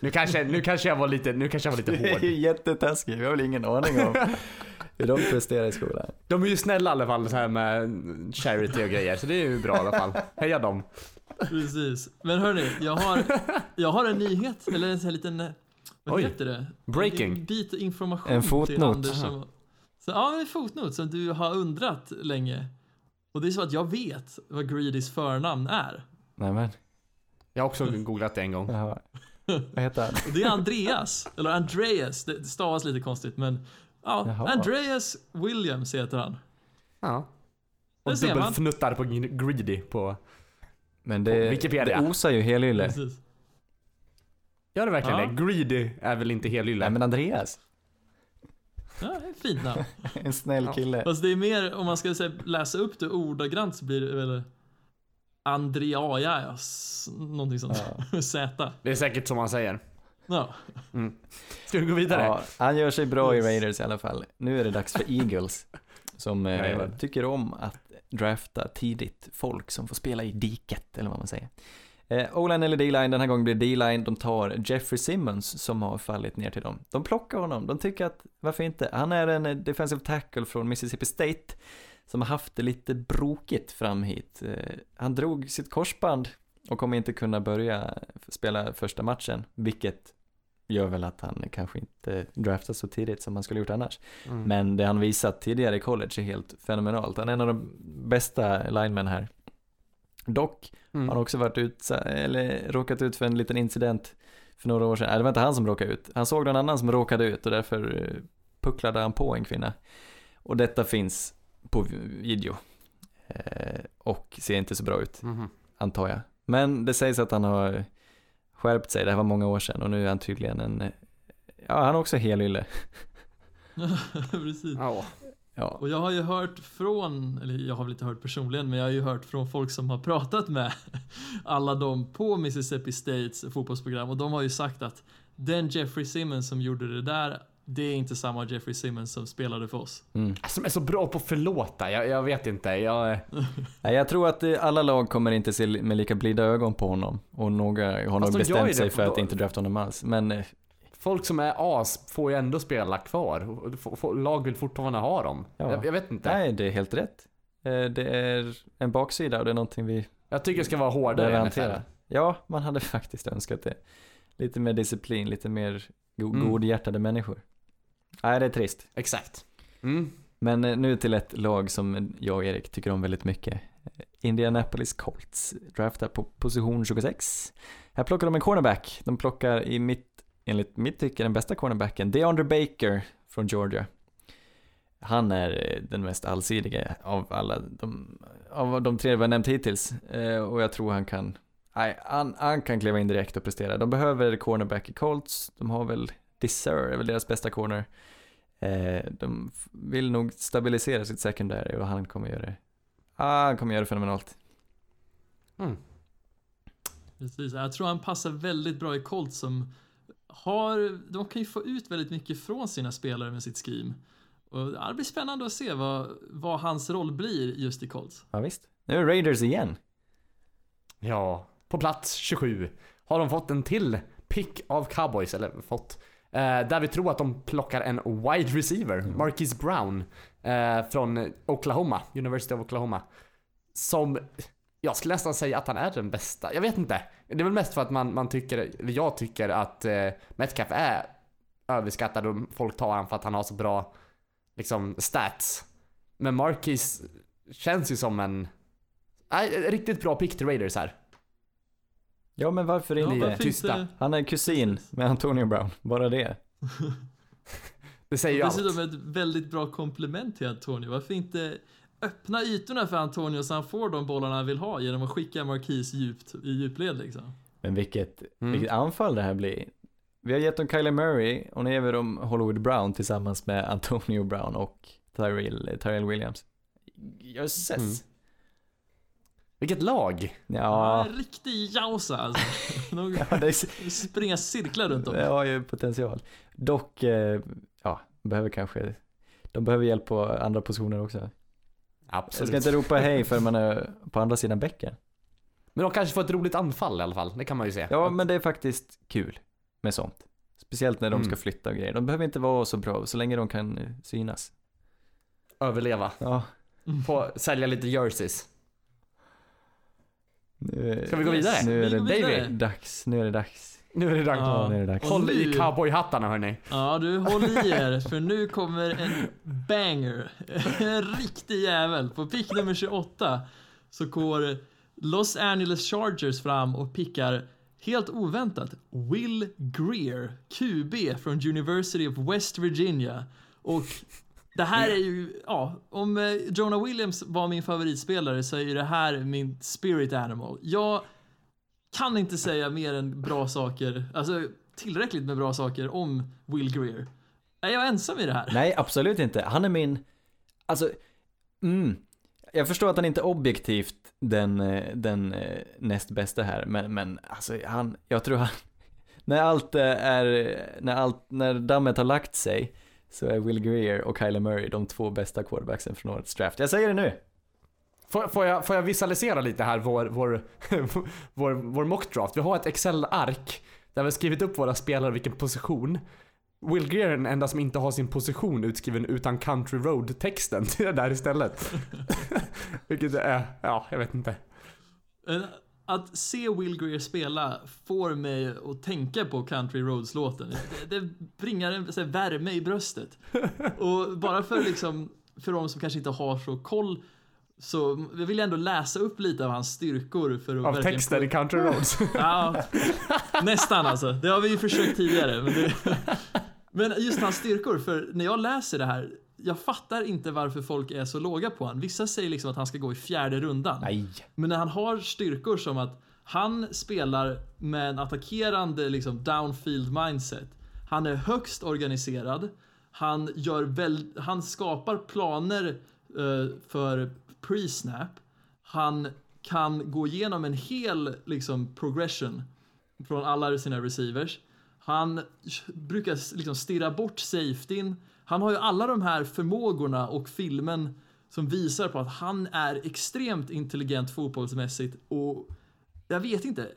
Nu kanske, nu kanske jag var lite, nu kanske jag var lite Det är hård. ju jättetaskigt, vi har väl ingen aning om hur de presterar i skolan. De är ju snälla i alla fall så här med charity och grejer, så det är ju bra i alla fall. Heja dem. Precis. Men hörni, jag har, jag har en nyhet, eller en sån här liten, vad Oj. heter det? Breaking. En bit information En till fotnot. Anders som, så, ja, en fotnot som du har undrat länge. Och det är så att jag vet vad Greedys förnamn är. Nej men, Jag har också googlat det en gång. jaha. Vad heter han? Det är Andreas, eller Andreas, det stavas lite konstigt men ja, Jaha. Andreas Williams heter han. Ja. Och dubbelfnuttar på Greedy på... Men På det, Wikipedia. det osar ju helylle. Precis. Gör det verkligen Ja. det? Greedy är väl inte helylle? Nej men Andreas, Ja, det är fint namn. en snäll Ja. kille. Fast det är mer, om man ska säga, läsa upp det ordagrant så blir det väl Andreas, någonting sånt. Z. Det är säkert som man säger. Ja. Ska vi gå vidare? Ja, han gör sig bra i. Raiders i alla fall. Nu är det dags för Eagles. Som eh, tycker om att drafta tidigt folk som får spela i diket, eller vad man säger. Eh, O-line eller D-line, den här gången blir D-line. De tar Jeffrey Simmons som har fallit ner till dem. De plockar honom, de tycker att, varför inte? Han är en eh, defensive tackle från Mississippi State som har haft det lite brokigt fram hit. Eh, han drog sitt korsband och kommer inte kunna börja spela första matchen, vilket gör väl att han kanske inte draftas så tidigt som han skulle gjort annars. Mm. Men det han visat tidigare i college är helt fenomenalt. Han är en av de bästa linemen här. Dock Mm. har han också varit ut, eller råkat ut för en liten incident för några år sedan. Nej, det var inte han som råkade ut. Han såg någon annan som råkade ut och därför eh, pucklade han på en kvinna. Och detta finns på video. Eh, och ser inte så bra ut Mhm. antar jag. Men det sägs att han har skärpt sig, det här var många år sedan och nu är han tydligen en, ja han är också helylle. Precis. Ja. Ja, Och jag har ju hört från, eller jag har väl inte hört personligen, men jag har ju hört från folk som har pratat med alla de på Mississippi States fotbollsprogram och de har ju sagt att den Jeffrey Simmons som gjorde det där, det är inte samma Jeffrey Simmons som spelade för oss. mm. Som är så bra på att förlåta, jag, jag vet inte. Jag, Nej, jag tror att eh, alla lag kommer inte se med lika blida ögon på honom och några har nog bestämt sig för att inte drafta honom alls. Men eh, folk som är as får ju ändå spela kvar. Lag vill fortfarande ha dem. Ja. Jag, jag vet inte. nej, det är helt rätt. Eh, Det är en baksida och det är någonting vi Jag tycker det ska vara hårdare i NFL. Ja, man hade faktiskt önskat det. Lite mer disciplin, lite mer go- Mm. godhjärtade människor. Nej, det är trist. Exakt. Mm. Men eh, nu till ett lag som jag och Erik tycker om väldigt mycket. Indianapolis Colts draftar på position 26. Här plockar de en cornerback. De plockar i mitt, enligt mitt tycke, den bästa cornerbacken, DeAndre Baker från Georgia. Han är eh, den mest allsidiga av alla de, av de tre vi har nämnt hittills. Eh, Och jag tror han kan, nej, han, han kan kliva in direkt och prestera. De behöver cornerback i Colts. De har väl Deser, är väl deras bästa corner. Eh, de vill nog stabilisera sitt secondary och han kommer göra det. Ah, han kommer göra det fenomenalt. Mm. Precis, jag tror han passar väldigt bra i Colts som har, de kan ju få ut väldigt mycket från sina spelare med sitt scheme. Och det blir spännande att se vad, vad hans roll blir just i Colts. Ja, visst. Nu är Raiders igen. Ja, på plats 27 har de fått en till pick av cowboys, eller fått. Eh, där vi tror att de plockar en wide receiver, Marquise Brown, eh, från Oklahoma, University of Oklahoma. Som, jag skulle nästan säga att han är den bästa. Jag vet inte. Det är väl mest för att man, man tycker, jag tycker att eh, Metcalf är överskattad och folk tar han för att han har så bra, liksom, stats. Men Marquise känns ju som en... Nej, riktigt bra pick till Raiders här. Ja, men varför Ja, inte? varför tysta. inte? Han är kusin med Antonio Brown, bara det. Det säger ju allt. dessutom ett väldigt bra komplement till Antonio. Varför inte öppna ytorna för Antonio så han får de bollarna han vill ha genom att skicka Marquis djupt i djupled liksom. Men vilket, Mm. vilket anfall det här blir. Vi har gett dem Kyler Murray och nu ger vi dem Hollywood Brown tillsammans med Antonio Brown och Tyrell, Tyrell Williams. Jösses. Mm. Vilket lag! Ja, En riktig jausa alltså. De ja det, är, springer cirklar runt om. det har ju potential. Dock, eh, ja, behöver kanske, de behöver hjälp på andra positioner också. Jag Absolut. ska inte ropa hej för man är på andra sidan bäcken. Men de kanske får ett roligt anfall i alla fall. Det kan man ju se. Ja, men det är faktiskt kul med sånt. Speciellt när de Mm. ska flytta och grejer. De behöver inte vara så bra, så länge de kan eh, synas. Överleva. Ja, Få sälja lite jerseys. nu, Ska vi gå vidare? Nu är Vi det går vidare. David. dags. Nu är det dags. Nu är det dags. Ja, nu är det dags. Håll i cowboyhattarna hörni. Ja, du håll i er för nu kommer en banger. En riktig jävel. På pick nummer 28 så går Los Angeles Chargers fram och pickar helt oväntat Will Greer, QB från University of West Virginia. Och det här är ju, ja, om eh, Jonah Williams var min favoritspelare så är ju det här min spirit animal. Jag kan inte säga mer än bra saker, alltså tillräckligt med bra saker om Will Greer. Är jag ensam i det här? Nej, absolut inte. Han är min, alltså, mm. Jag förstår att han inte är objektivt den, eh, den eh, näst bästa här, men, men alltså han, jag tror han, när allt eh, är, när allt, när dammet har lagt sig så är Will Greer och Kyler Murray de två bästa quarterbacksen från årets draft. Jag säger det nu! Får, får, jag, får jag visualisera lite här vår, vår, vår, vår mockdraft? Vi har ett Excel-ark där vi har skrivit upp våra spelare och vilken position. Will Greer är den enda som inte har sin position utskriven utan Country Road-texten till det där istället. Vilket är, ja, jag vet inte. Att se Will Greer spela får mig att tänka på Country Roads-låten. Det, det bringar en så här, värme i bröstet. Och bara för liksom, för de som kanske inte har så koll så jag vill ändå läsa upp lite av hans styrkor för att Av verkligen texten i Country Roads. Ja, nästan alltså. Det har vi ju försökt tidigare. Men, det, men just hans styrkor, för när jag läser det här, jag fattar inte varför folk är så låga på honom. Vissa säger liksom att han ska gå i fjärde rundan. Nej. Men när han har styrkor som att han spelar med en attackerande liksom downfield mindset. Han är högst organiserad. Han, gör väl, han skapar planer eh, för pre-snap. Han kan gå igenom en hel liksom, progression från alla sina receivers. Han brukar liksom stirra bort safetyn. Han har ju alla de här förmågorna och filmen som visar på att han är extremt intelligent fotbollsmässigt och jag vet inte,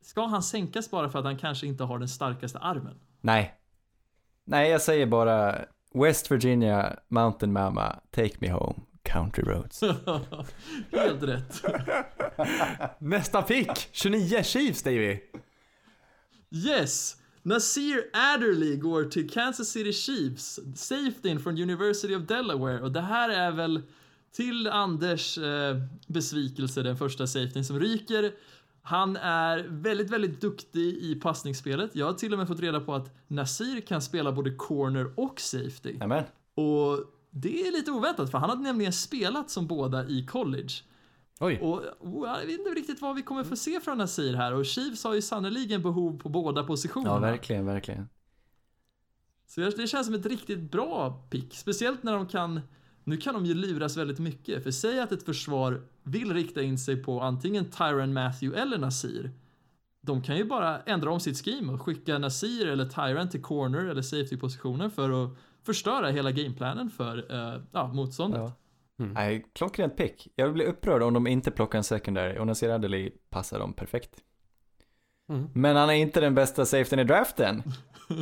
ska han sänkas bara för att han kanske inte har den starkaste armen? Nej. Nej, jag säger bara West Virginia, Mountain Mama, Take Me Home, Country Roads. Helt rätt. Nästa pick! 29 Chiefs, Davy. Yes! Nasir Adderley går till Kansas City Chiefs, safetyn från University of Delaware och det här är väl till Anders eh, besvikelse den första safetyn som ryker. Han är väldigt, väldigt duktig i passningsspelet. Jag har till och med fått reda på att Nasir kan spela både corner och safety. Nämen. Och det är lite oväntat för han har nämligen spelat som båda i college. Oj. Och och jag vet inte riktigt vad vi kommer få se från Nasir här och Chiefs har ju sannoliken behov på båda positionerna. Ja, verkligen, verkligen. Så det känns som ett riktigt bra pick. Speciellt när de kan, nu kan de ju luras väldigt mycket. För säg att ett försvar vill rikta in sig på antingen Tyron Matthew eller Nasir. De kan ju bara ändra om sitt scheme och skicka Nasir eller Tyron till corner eller safety-positioner för att förstöra hela gameplanen för uh, ja, motståndet. Ja. Mm. Nej, klockrent pick. Jag blir upprörd om de inte plockar en secondary och Nasir Adderley passar dem perfekt. Mm. Men han är inte den bästa safetyn i draften.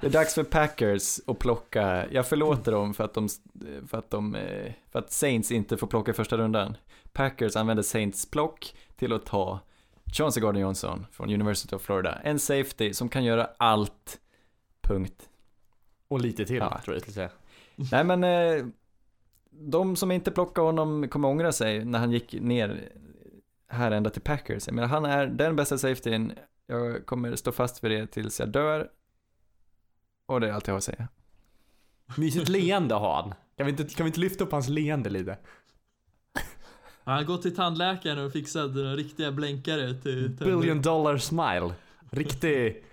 Det är dags för Packers att plocka, jag förlåter dem för att de, för att de, eh, för att Saints inte får plocka i första rundan. Packers använder Saints plock till att ta Chauncey Gardner Johnson från University of Florida. En safety som kan göra allt. Punkt. Och lite till, Ja. tror jag skulle säga. Nej men, eh, de som inte plockade honom kommer ångra sig när han gick ner här ända till Packers. Jag menar, han är den bästa safetyn. Jag kommer stå fast vid det tills jag dör. Och det är allt jag har att säga. Mysigt leende har han. Kan vi, inte, kan vi inte lyfta upp hans leende lite? Han har gått till tandläkaren och fixat riktiga blänkare till Billion dollar smile. Riktig...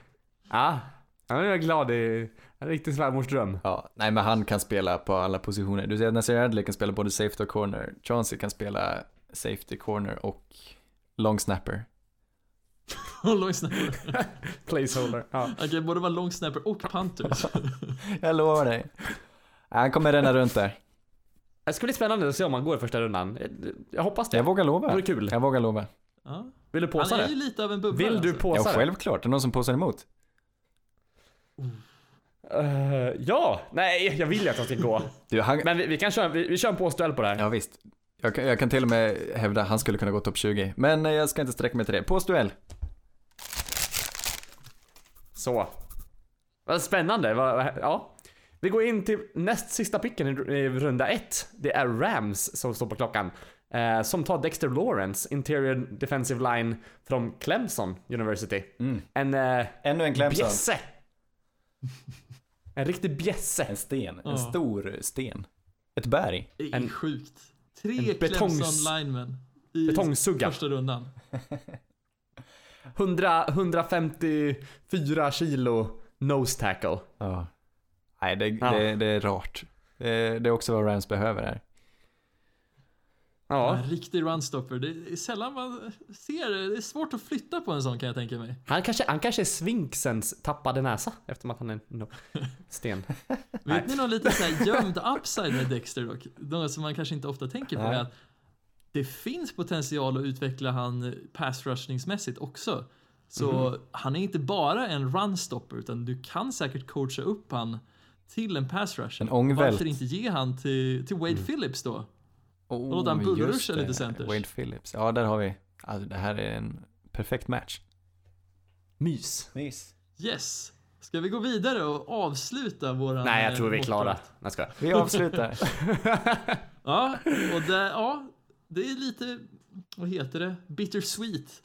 Ja, han är glad i... En riktig svärmorsdröm. Ja, nej men han kan spela på alla positioner. Du ser att Nasir Adley kan spela både safety och corner. Chauncey kan spela safety, corner och long snapper. long snapper. Placeholder. Ja. Han kan både vara long snapper och punter. Jag lovar dig. Han kommer ränna runt där. Det ska bli spännande att se om han går i första rundan. Jag hoppas det. Jag vågar Det lova. vore kul. Jag vågar lova. Ja. Vill du Han påsa är ju det? lite av en bubblare. Vill du alltså. Ja, påsa det? självklart. Det är någon som påsar emot. Eh, ja, nej, jag vill ju att han ska gå. Du, han... Men vi, vi kan köra, vi, vi kör en påsduell på det här. Ja, visst. Jag kan, jag kan till och med hävda att han skulle kunna gå topp 20. Men eh, jag ska inte sträcka mig till det. Påstduell. Så. Vad spännande. Ja. Vi går in till näst sista picken i, i runda ett. Det är Rams som står på klockan. Eh, som tar Dexter Lawrence, Interior Defensive Line från Clemson University. Mm. En eh, Ännu en Clemson. bjässe. En riktig bjässe. En sten. En Ja. stor sten. Ett berg. Det är En- sjukt. en Tre betongs- Clemson linemen i Betongsugga. första rundan. 100, 154 kilo nose tackle. Ja. Nej, det, Ja. det, det är rart. Det, det är också vad Rams behöver här. Ja. En riktig runstopper. Det är sällan man ser det. Det är svårt att flytta på en sån kan jag tänka mig. Han kanske, han kanske är svinksens tappade näsa eftersom att han är no, sten. Nej. Vet ni någon lite så här gömd upside med Dexter dock? Något som man kanske inte ofta tänker på Nej. är att det finns potential att utveckla han pass rushningsmässigt också. Så Mhm. han är inte bara en runstopper utan du kan säkert coacha upp han till en pass rushing. En ångvält. Varför inte ge han till, till Wade Mm. Phillips då? Oh, låta bullrusha det. lite centers. Wade Phillips. Ja, där har vi. Alltså, det här är en perfekt match. Mys. Mys. Yes! Ska vi gå vidare och avsluta våran... Nej, jag eh, tror vi är klara. mockdraft? Nej, jag skojar. Vi avslutar. Ja, och det, ja, det är lite, vad heter det, bittersweet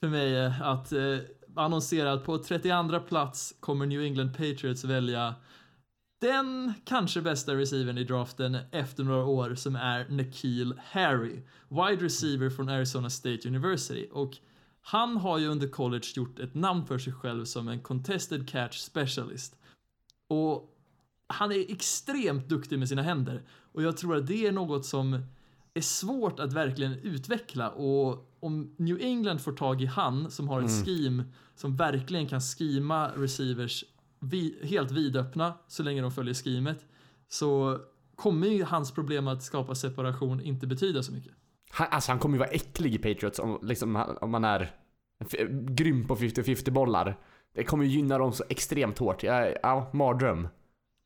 för mig eh, att eh, annonsera att på 32 plats kommer New England Patriots välja den kanske bästa receivern i draften efter några år som är Nikhil Harry, wide receiver från Arizona State University. Och han har ju under college gjort ett namn för sig själv som en contested catch specialist. Och han är extremt duktig med sina händer. Och jag tror att det är något som är svårt att verkligen utveckla och om New England får tag i han som har ett Mm. scheme som verkligen kan skima receivers vi, helt vidöppna så länge de följer schemet så kommer ju hans problem att skapa separation inte betyda så mycket. Han, alltså han kommer ju vara äcklig i Patriots om, liksom, om man är grym på 50-50 bollar. Det kommer ju gynna dem så extremt hårt. Ja, ja mardröm.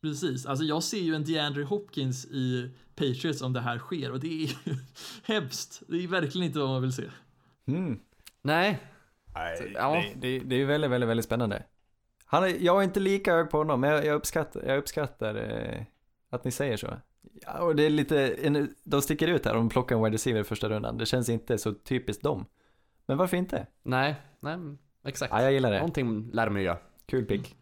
Precis, alltså jag ser ju en DeAndre Hopkins i Patriots om det här sker och det är ju hemskt. Det är verkligen inte vad man vill se. Mm. Nej. Nej, ja. det, det, det är ju väldigt, väldigt, väldigt spännande. Han är, jag är inte lika hög på honom, men jag, jag uppskattar, jag uppskattar eh, att ni säger så. Ja, och det är lite, en, de sticker ut här om de plockar en wide receiver i första rundan. Det känns inte så typiskt dem. Men varför inte? Nej. Nej, exakt. Ja, jag gillar det. Någonting lär de ju göra. Kul pick.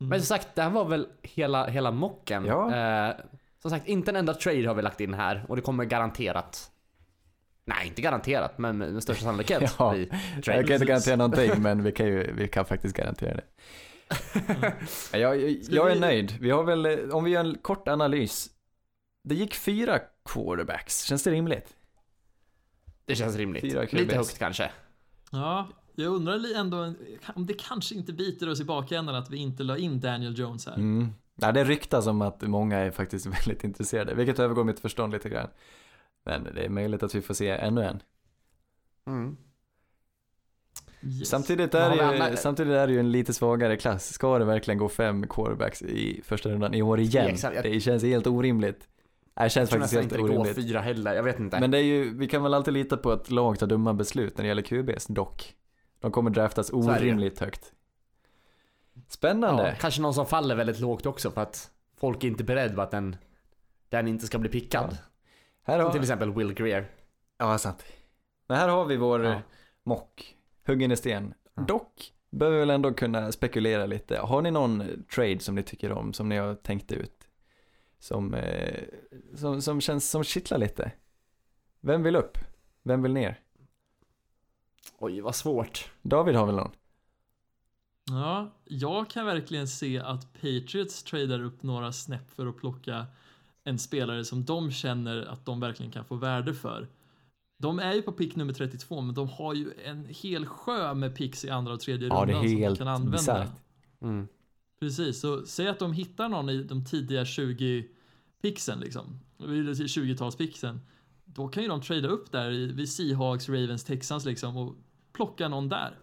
Mm. Men som sagt, det här var väl hela, hela mocken. Ja. Eh, som sagt, inte en enda trade har vi lagt in här och det kommer garanterat Nej, inte garanterat, men med största sannolikhet Ja. Jag kan inte garantera någonting, men vi kan ju, vi kan faktiskt garantera det. Ja, jag, jag, jag är nöjd. Vi har väl, eh, om vi gör en kort analys. Det gick fyra quarterbacks, känns det rimligt? Det känns rimligt. Lite högt kanske. Ja, jag undrar ändå om det kanske inte biter oss i bakändan att vi inte la in Daniel Jones här. Mm. Ja, det ryktas om att många är faktiskt väldigt intresserade, vilket övergår mitt förstånd lite grann. Men det är möjligt att vi får se ännu en. Mm. Yes. Samtidigt, är ju, alla- samtidigt är det ju en lite svagare klass. Ska det verkligen gå fem quarterbacks i första rundan i år igen? Exakt. Det känns helt orimligt. Nej, Det känns Jag faktiskt helt inte det går orimligt. fyra heller, jag vet inte. Men det är ju, vi kan väl alltid lita på att lag tar dumma beslut när det gäller QBs dock. De kommer draftas orimligt högt. Spännande. ja, kanske någon som faller väldigt lågt också för att folk är inte beredda på att den, han inte ska bli pickad. Här har, till exempel Will Greer. ja, sant. Men här har vi vår Ja. ja. mock, huggen i sten. Ja. Dock behöver vi väl ändå kunna spekulera lite. Har ni någon trade som ni tycker om, som ni har tänkt ut? Som, eh, som, som känns som kittlar lite? Vem vill upp? Vem vill ner? Oj, vad svårt. David har väl någon? Ja, jag kan verkligen se att Patriots tradar upp några snäpp för att plocka en spelare som de känner att de verkligen kan få värde för. De är ju på pick nummer 32, men de har ju en hel sjö med picks i andra och tredje Ja, rundan som de kan använda. Mm. Precis, så säg att de hittar någon i de tidiga 20 pixen liksom, eller 20-talspixen. Då kan ju de trada upp där vid Seahawks, Ravens, Texans liksom och plocka någon där.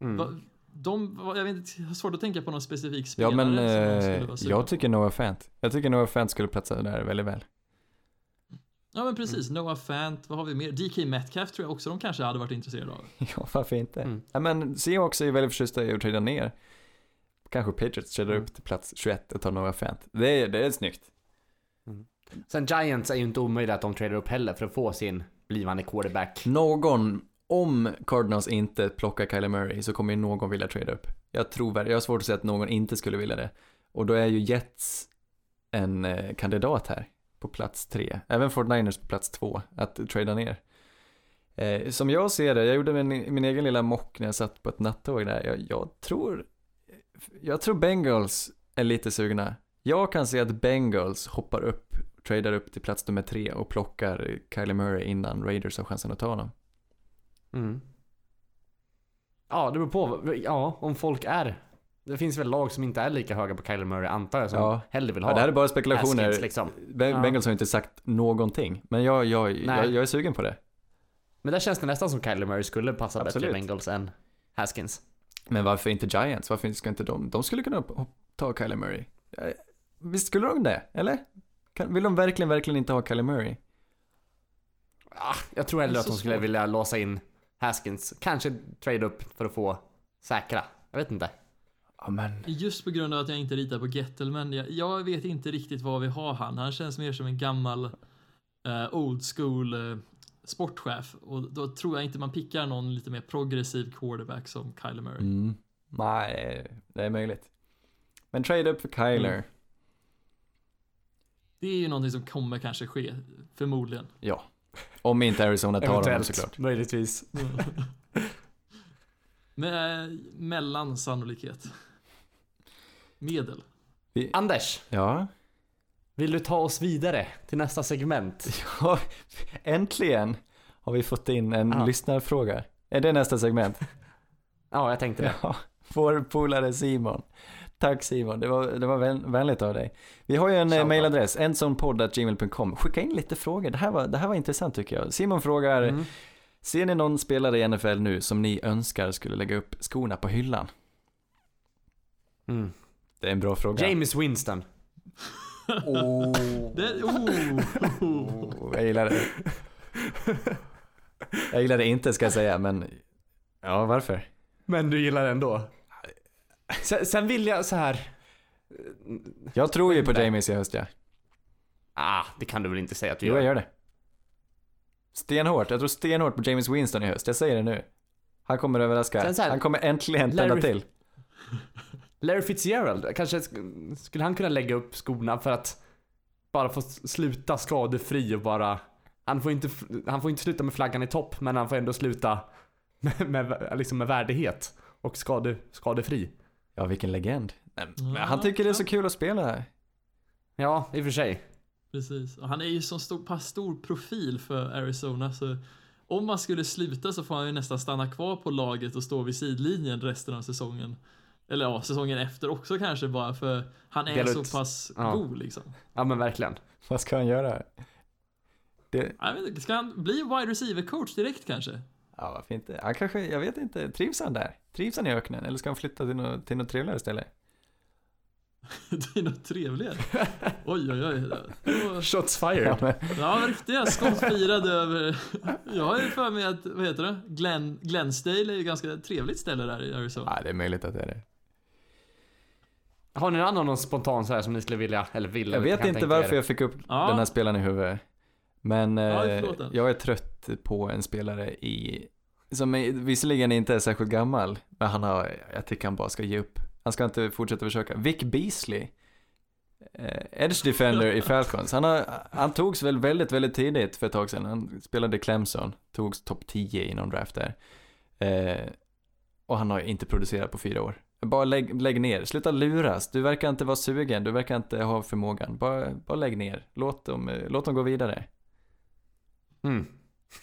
Mm. De, jag vet inte, jag har svårt att tänka på någon specifik Ja spelare men som de eh, jag tycker Noah Fant. Jag tycker Noah Fant skulle platsa där väldigt väl. Ja men precis, Noah Fant, vad har vi mer? DK Metcalf tror jag också de kanske hade varit intresserade av. Ja, varför inte? Mm. Ja, men Seahawks är ju väldigt förtjusta i att trada ner. Kanske Patriots tradar Mm. upp till plats 21 och tar Noah Fant. Det är, det är snyggt. Sen Giants är ju inte omöjligt att de tradar upp heller för att få sin blivande quarterback. Någon, om Cardinals inte plockar Kyler Murray så kommer ju någon vilja trade upp. Jag tror jag har svårt att säga att någon inte skulle vilja det. Och då är ju Jets en eh, kandidat här på plats tre. Även 49ers på plats två att trada ner. Eh, som jag ser det, jag gjorde min, min egen lilla mock när jag satt på ett nattåg där. Jag, jag tror, jag tror Bengals är lite sugna. Jag kan se att Bengals hoppar upp, tradar upp till plats nummer tre och plockar Kylie Murray innan Raiders har chansen att ta honom. Mm. Ja, det beror på. Ja, om folk är. Det finns väl lag som inte är lika höga på Kyler Murray antar jag som Ja. hellre vill ha Ja, det här är bara spekulationer. Haskins, liksom. Ben- Ja. Bengals har inte sagt någonting, men jag, jag, jag, jag är sugen på det. Men där känns det nästan som Kyler Murray skulle passa bättre Absolut. i Bengals än Haskins. Men varför inte Giants? Varför ska inte de? De skulle kunna ta Kyler Murray. Eh, Visst skulle de det? Eller? Vill de verkligen, verkligen inte ha Kyler Murray? Ah, jag tror hellre att de skulle svårt. vilja låsa in Haskins. Kanske trade upp för att få säkra. Jag vet inte. Ja, men... Just på grund av att jag inte ritar på Gettelman. Jag, jag vet inte riktigt vad vi har han. Han känns mer som en gammal eh, old school eh, sportchef. Och då tror jag inte man pickar någon lite mer progressiv quarterback som Kyler Murray. Mm. Nej, det är möjligt. Men trade upp för Kyler. Mm. Det är ju någonting som kommer kanske ske, förmodligen. Ja. Om inte Arizona tar honom såklart. möjligtvis. Med mellan sannolikhet. Medel. Vi, Anders, ja. vill du ta oss vidare till nästa segment? ja, äntligen har vi fått in en Ja. lyssnarfråga. Är det nästa segment? Ja, jag tänkte det. Ja, vår polare Simon. Tack Simon, det var, det var vän, vänligt av dig. Vi har ju en eh, Shoutout. mailadress, ensonpodd.gmail.com. Skicka in lite frågor, det här, var, det här var intressant tycker jag. Simon frågar, Mm. ser ni någon spelare i NFL nu som ni önskar skulle lägga upp skorna på hyllan? Mm. Det är en bra fråga. James Winston. Oh. Det, oh, Oh, jag gillar det. Jag gillar det inte ska jag säga, men ja, varför? Men du gillar det ändå? Sen, sen vill jag så här. Jag tror ju på. Jamies i höst ja. Ah, det kan du väl inte säga att du Jo, jag gör? gör det. Stenhårt. Jag tror stenhårt på James Winston i höst. Jag säger det nu. Han kommer överraska. Sen så här, han kommer äntligen tända Larry- till. Larry Fitzgerald, kanske sk- skulle han kunna lägga upp skorna för att bara få s- sluta skadefri och bara... Han får inte, f- han får inte sluta med flaggan i topp, men han får ändå sluta med, med, liksom med värdighet och skade, skadefri. Ja, vilken legend. Men Ja, han tycker det är så kul att spela här. Ja, i och för sig. Precis. Och han är ju så stor, pass stor profil för Arizona så om man skulle sluta så får han ju nästan stanna kvar på laget och stå vid sidlinjen resten av säsongen. Eller ja, säsongen efter också kanske bara för han är Dela så pass ja. god liksom. Ja, men verkligen. Vad ska han göra? Det, Jag vet inte, ska han bli wide receiver coach direkt kanske? Ja, varför inte? Han kanske, jag vet inte, trivs han där? Trivs han i öknen? Eller ska han flytta till något, till något trevligare ställe? det är något trevligare. Oj, oj, oj. Det var- Shots Ja, fired. men, Ja, riktiga skott firade över... Jag har ju för mig att, vad heter det? Glen, Glensdale är ju ganska trevligt ställe där i Arizona. ja, det är möjligt att det är det. Har ni någon annan någon spontan så här som ni skulle vilja, eller vill? Jag vet inte varför er? jag fick upp Ja. den här spelaren i huvudet. Men Ja, eh, jag är trött på en spelare i, som är, visserligen inte är särskilt gammal, men han har, jag tycker han bara ska ge upp. Han ska inte fortsätta försöka. Vic Beasley, eh, Edge Defender i Falcons, han, har, han togs väl väldigt, väldigt tidigt för ett tag sedan. Han spelade Clemson, togs topp 10 i någon draft där. Eh, och han har inte producerat på fyra år. Bara lägg, lägg ner, sluta luras. Du verkar inte vara sugen, du verkar inte ha förmågan. Bara, bara lägg ner. Låt dem, låt dem gå vidare. Mm.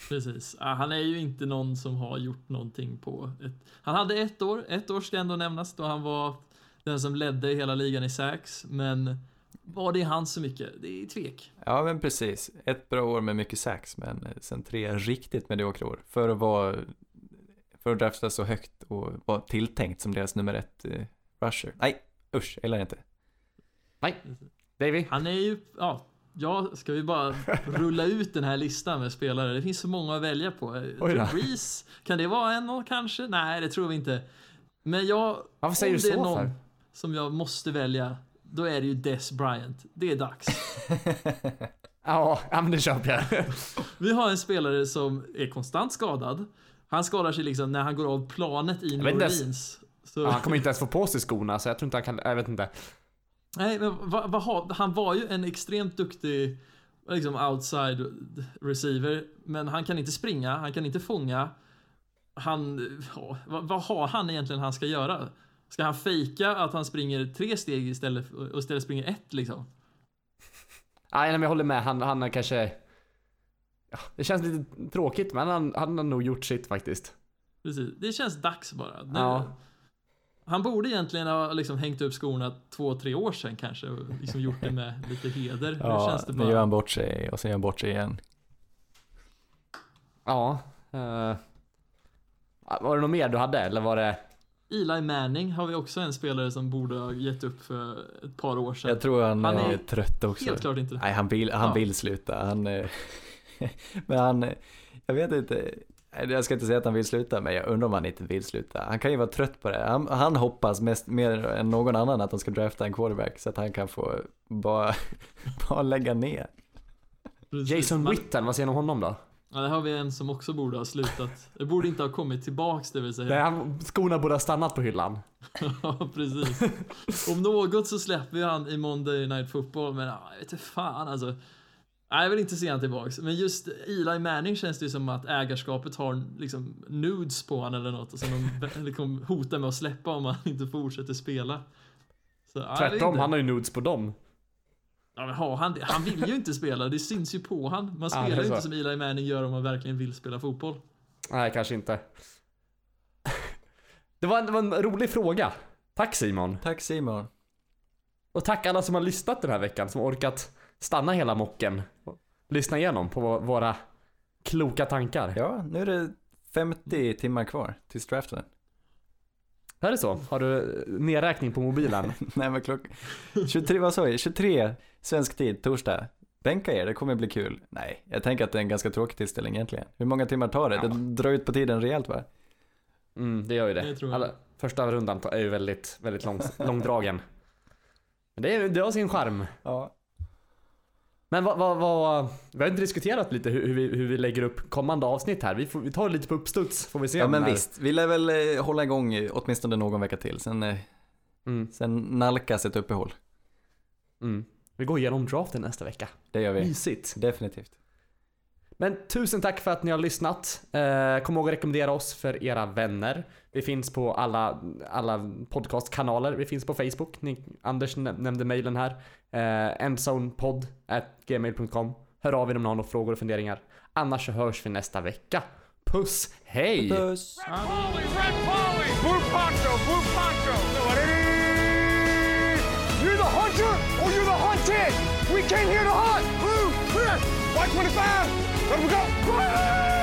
Precis. Ah, Han är ju inte någon som har gjort någonting på ett... Han hade ett år, ett år ska ändå nämnas, då han var den som ledde hela ligan i sax, men var det han så mycket? Det är tvek. Ja men precis. Ett bra år med mycket sax, men eh, sen tre riktigt mediokra år. För att vara, för att drafta så högt och vara tilltänkt som deras nummer ett eh, rusher. Nej, usch, gillar inte. Davy? Han är ju, ja, ja, ska vi bara rulla ut den här listan med spelare? Det finns så många att välja på. Då. Reese, kan det vara en och kanske? Nej, det tror vi inte. Men jag, Varför säger du det är så någon för? som jag måste välja, då är det ju Des Bryant. Det är dags. Ja, men det köper jag. Vi har en spelare som är konstant skadad. Han skadar sig liksom när han går av planet i New Orleans. Så, Ja, han kommer inte ens få på sig skorna så jag tror inte han kan, jag vet inte. Nej, men vad, vad har, han var ju en extremt duktig liksom outside receiver, men han kan inte springa, han kan inte fånga. Han, ja, vad, vad har han egentligen han ska göra? Ska han fejka att han springer tre steg istället och istället springer ett liksom? Nej, men jag håller med. Han, han är kanske... Ja, det känns lite tråkigt, men han, han har nog gjort sitt faktiskt. Precis. Det känns dags bara. Det- Ja. Han borde egentligen ha liksom hängt upp skorna två, tre år sedan kanske och liksom gjort det med lite heder. nu Ja, känns det nu bara... gör han bort sig och sen gör han bort sig igen. Ja. Uh, var det något mer du hade, eller var det... Eli Manning har vi också en spelare som borde ha gett upp för ett par år sedan. Jag tror han, Han är är trött också. Helt klart inte. Nej, han vill, han Ja. vill sluta. Han, eh, men han, jag vet inte, jag ska inte säga att han vill sluta, men jag undrar om han inte vill sluta. Han kan ju vara trött på det. Han, han hoppas mest, mer än någon annan att de ska drafta en quarterback så att han kan få bara, bara lägga ner. Precis. Jason Man- Witten, vad säger ni om honom då? Ja, det har vi en som också borde ha slutat. Det borde inte ha kommit tillbaks det vill säga. Nej, han, skorna borde ha stannat på hyllan. Ja, precis. Om något så släpper vi han i Monday Night Football, men ja, jag vet inte fan alltså. Nej, jag vill inte se han tillbaks. Men just Eli Manning känns det ju som att ägarskapet har liksom nudes på han eller något och som de liksom hotar med att släppa om han inte fortsätter spela. Så, ja, Tvärtom, inte. han har ju nudes på dem. Ja, men har han, det? han vill ju inte spela, det syns ju på han. Man Ja, spelar ju inte så. som Eli Manning gör om man verkligen vill spela fotboll. Nej, kanske inte. Det var, en, det var en rolig fråga. Tack Simon. Tack Simon. Och tack alla som har lyssnat den här veckan, som har orkat stanna hela mocken. och Lyssna igenom på vå- våra kloka tankar. Ja, nu är det 50 timmar kvar till draften. Är det så? Har du nedräkning på mobilen? Nej men klock... 23, vad sa jag? 23 svensk tid, torsdag. Bänka er, det kommer bli kul. Nej, jag tänker att det är en ganska tråkig tillställning egentligen. Hur många timmar tar det? Ja. Det drar ut på tiden rejält va? Mm, det gör ju det. Det tror jag. Alla, första rundan är ju väldigt, väldigt lång, långdragen. Men det, är, det har sin charm. Ja. Men vad, vad, vad, vi har inte diskuterat lite hur, hur, vi, hur vi lägger upp kommande avsnitt här. Vi, får, vi tar lite på uppstuds får vi se Ja men när- visst, vi lär väl eh, hålla igång åtminstone någon vecka till. Sen, eh, Mm, sen nalkas ett uppehåll. mm. Vi går igenom draften nästa vecka. Det gör vi. Mysigt. Definitivt. Men tusen tack för att ni har lyssnat. Eh, kom ihåg att rekommendera oss för era vänner. Vi finns på alla, alla podcastkanaler. Vi finns på Facebook. Ni, Anders nä- nämnde mejlen här. Eh, endzonepod gmail.com. Hör av er om ni har några frågor och funderingar. Annars så hörs vi nästa vecka. Puss, hej! Puss! Polly, red Polly! Blue poncho, blue poncho! You're the hunter or you're the hunted! We came here to hunt! Blue, clear! White 25! Let we go! Riley! Riley!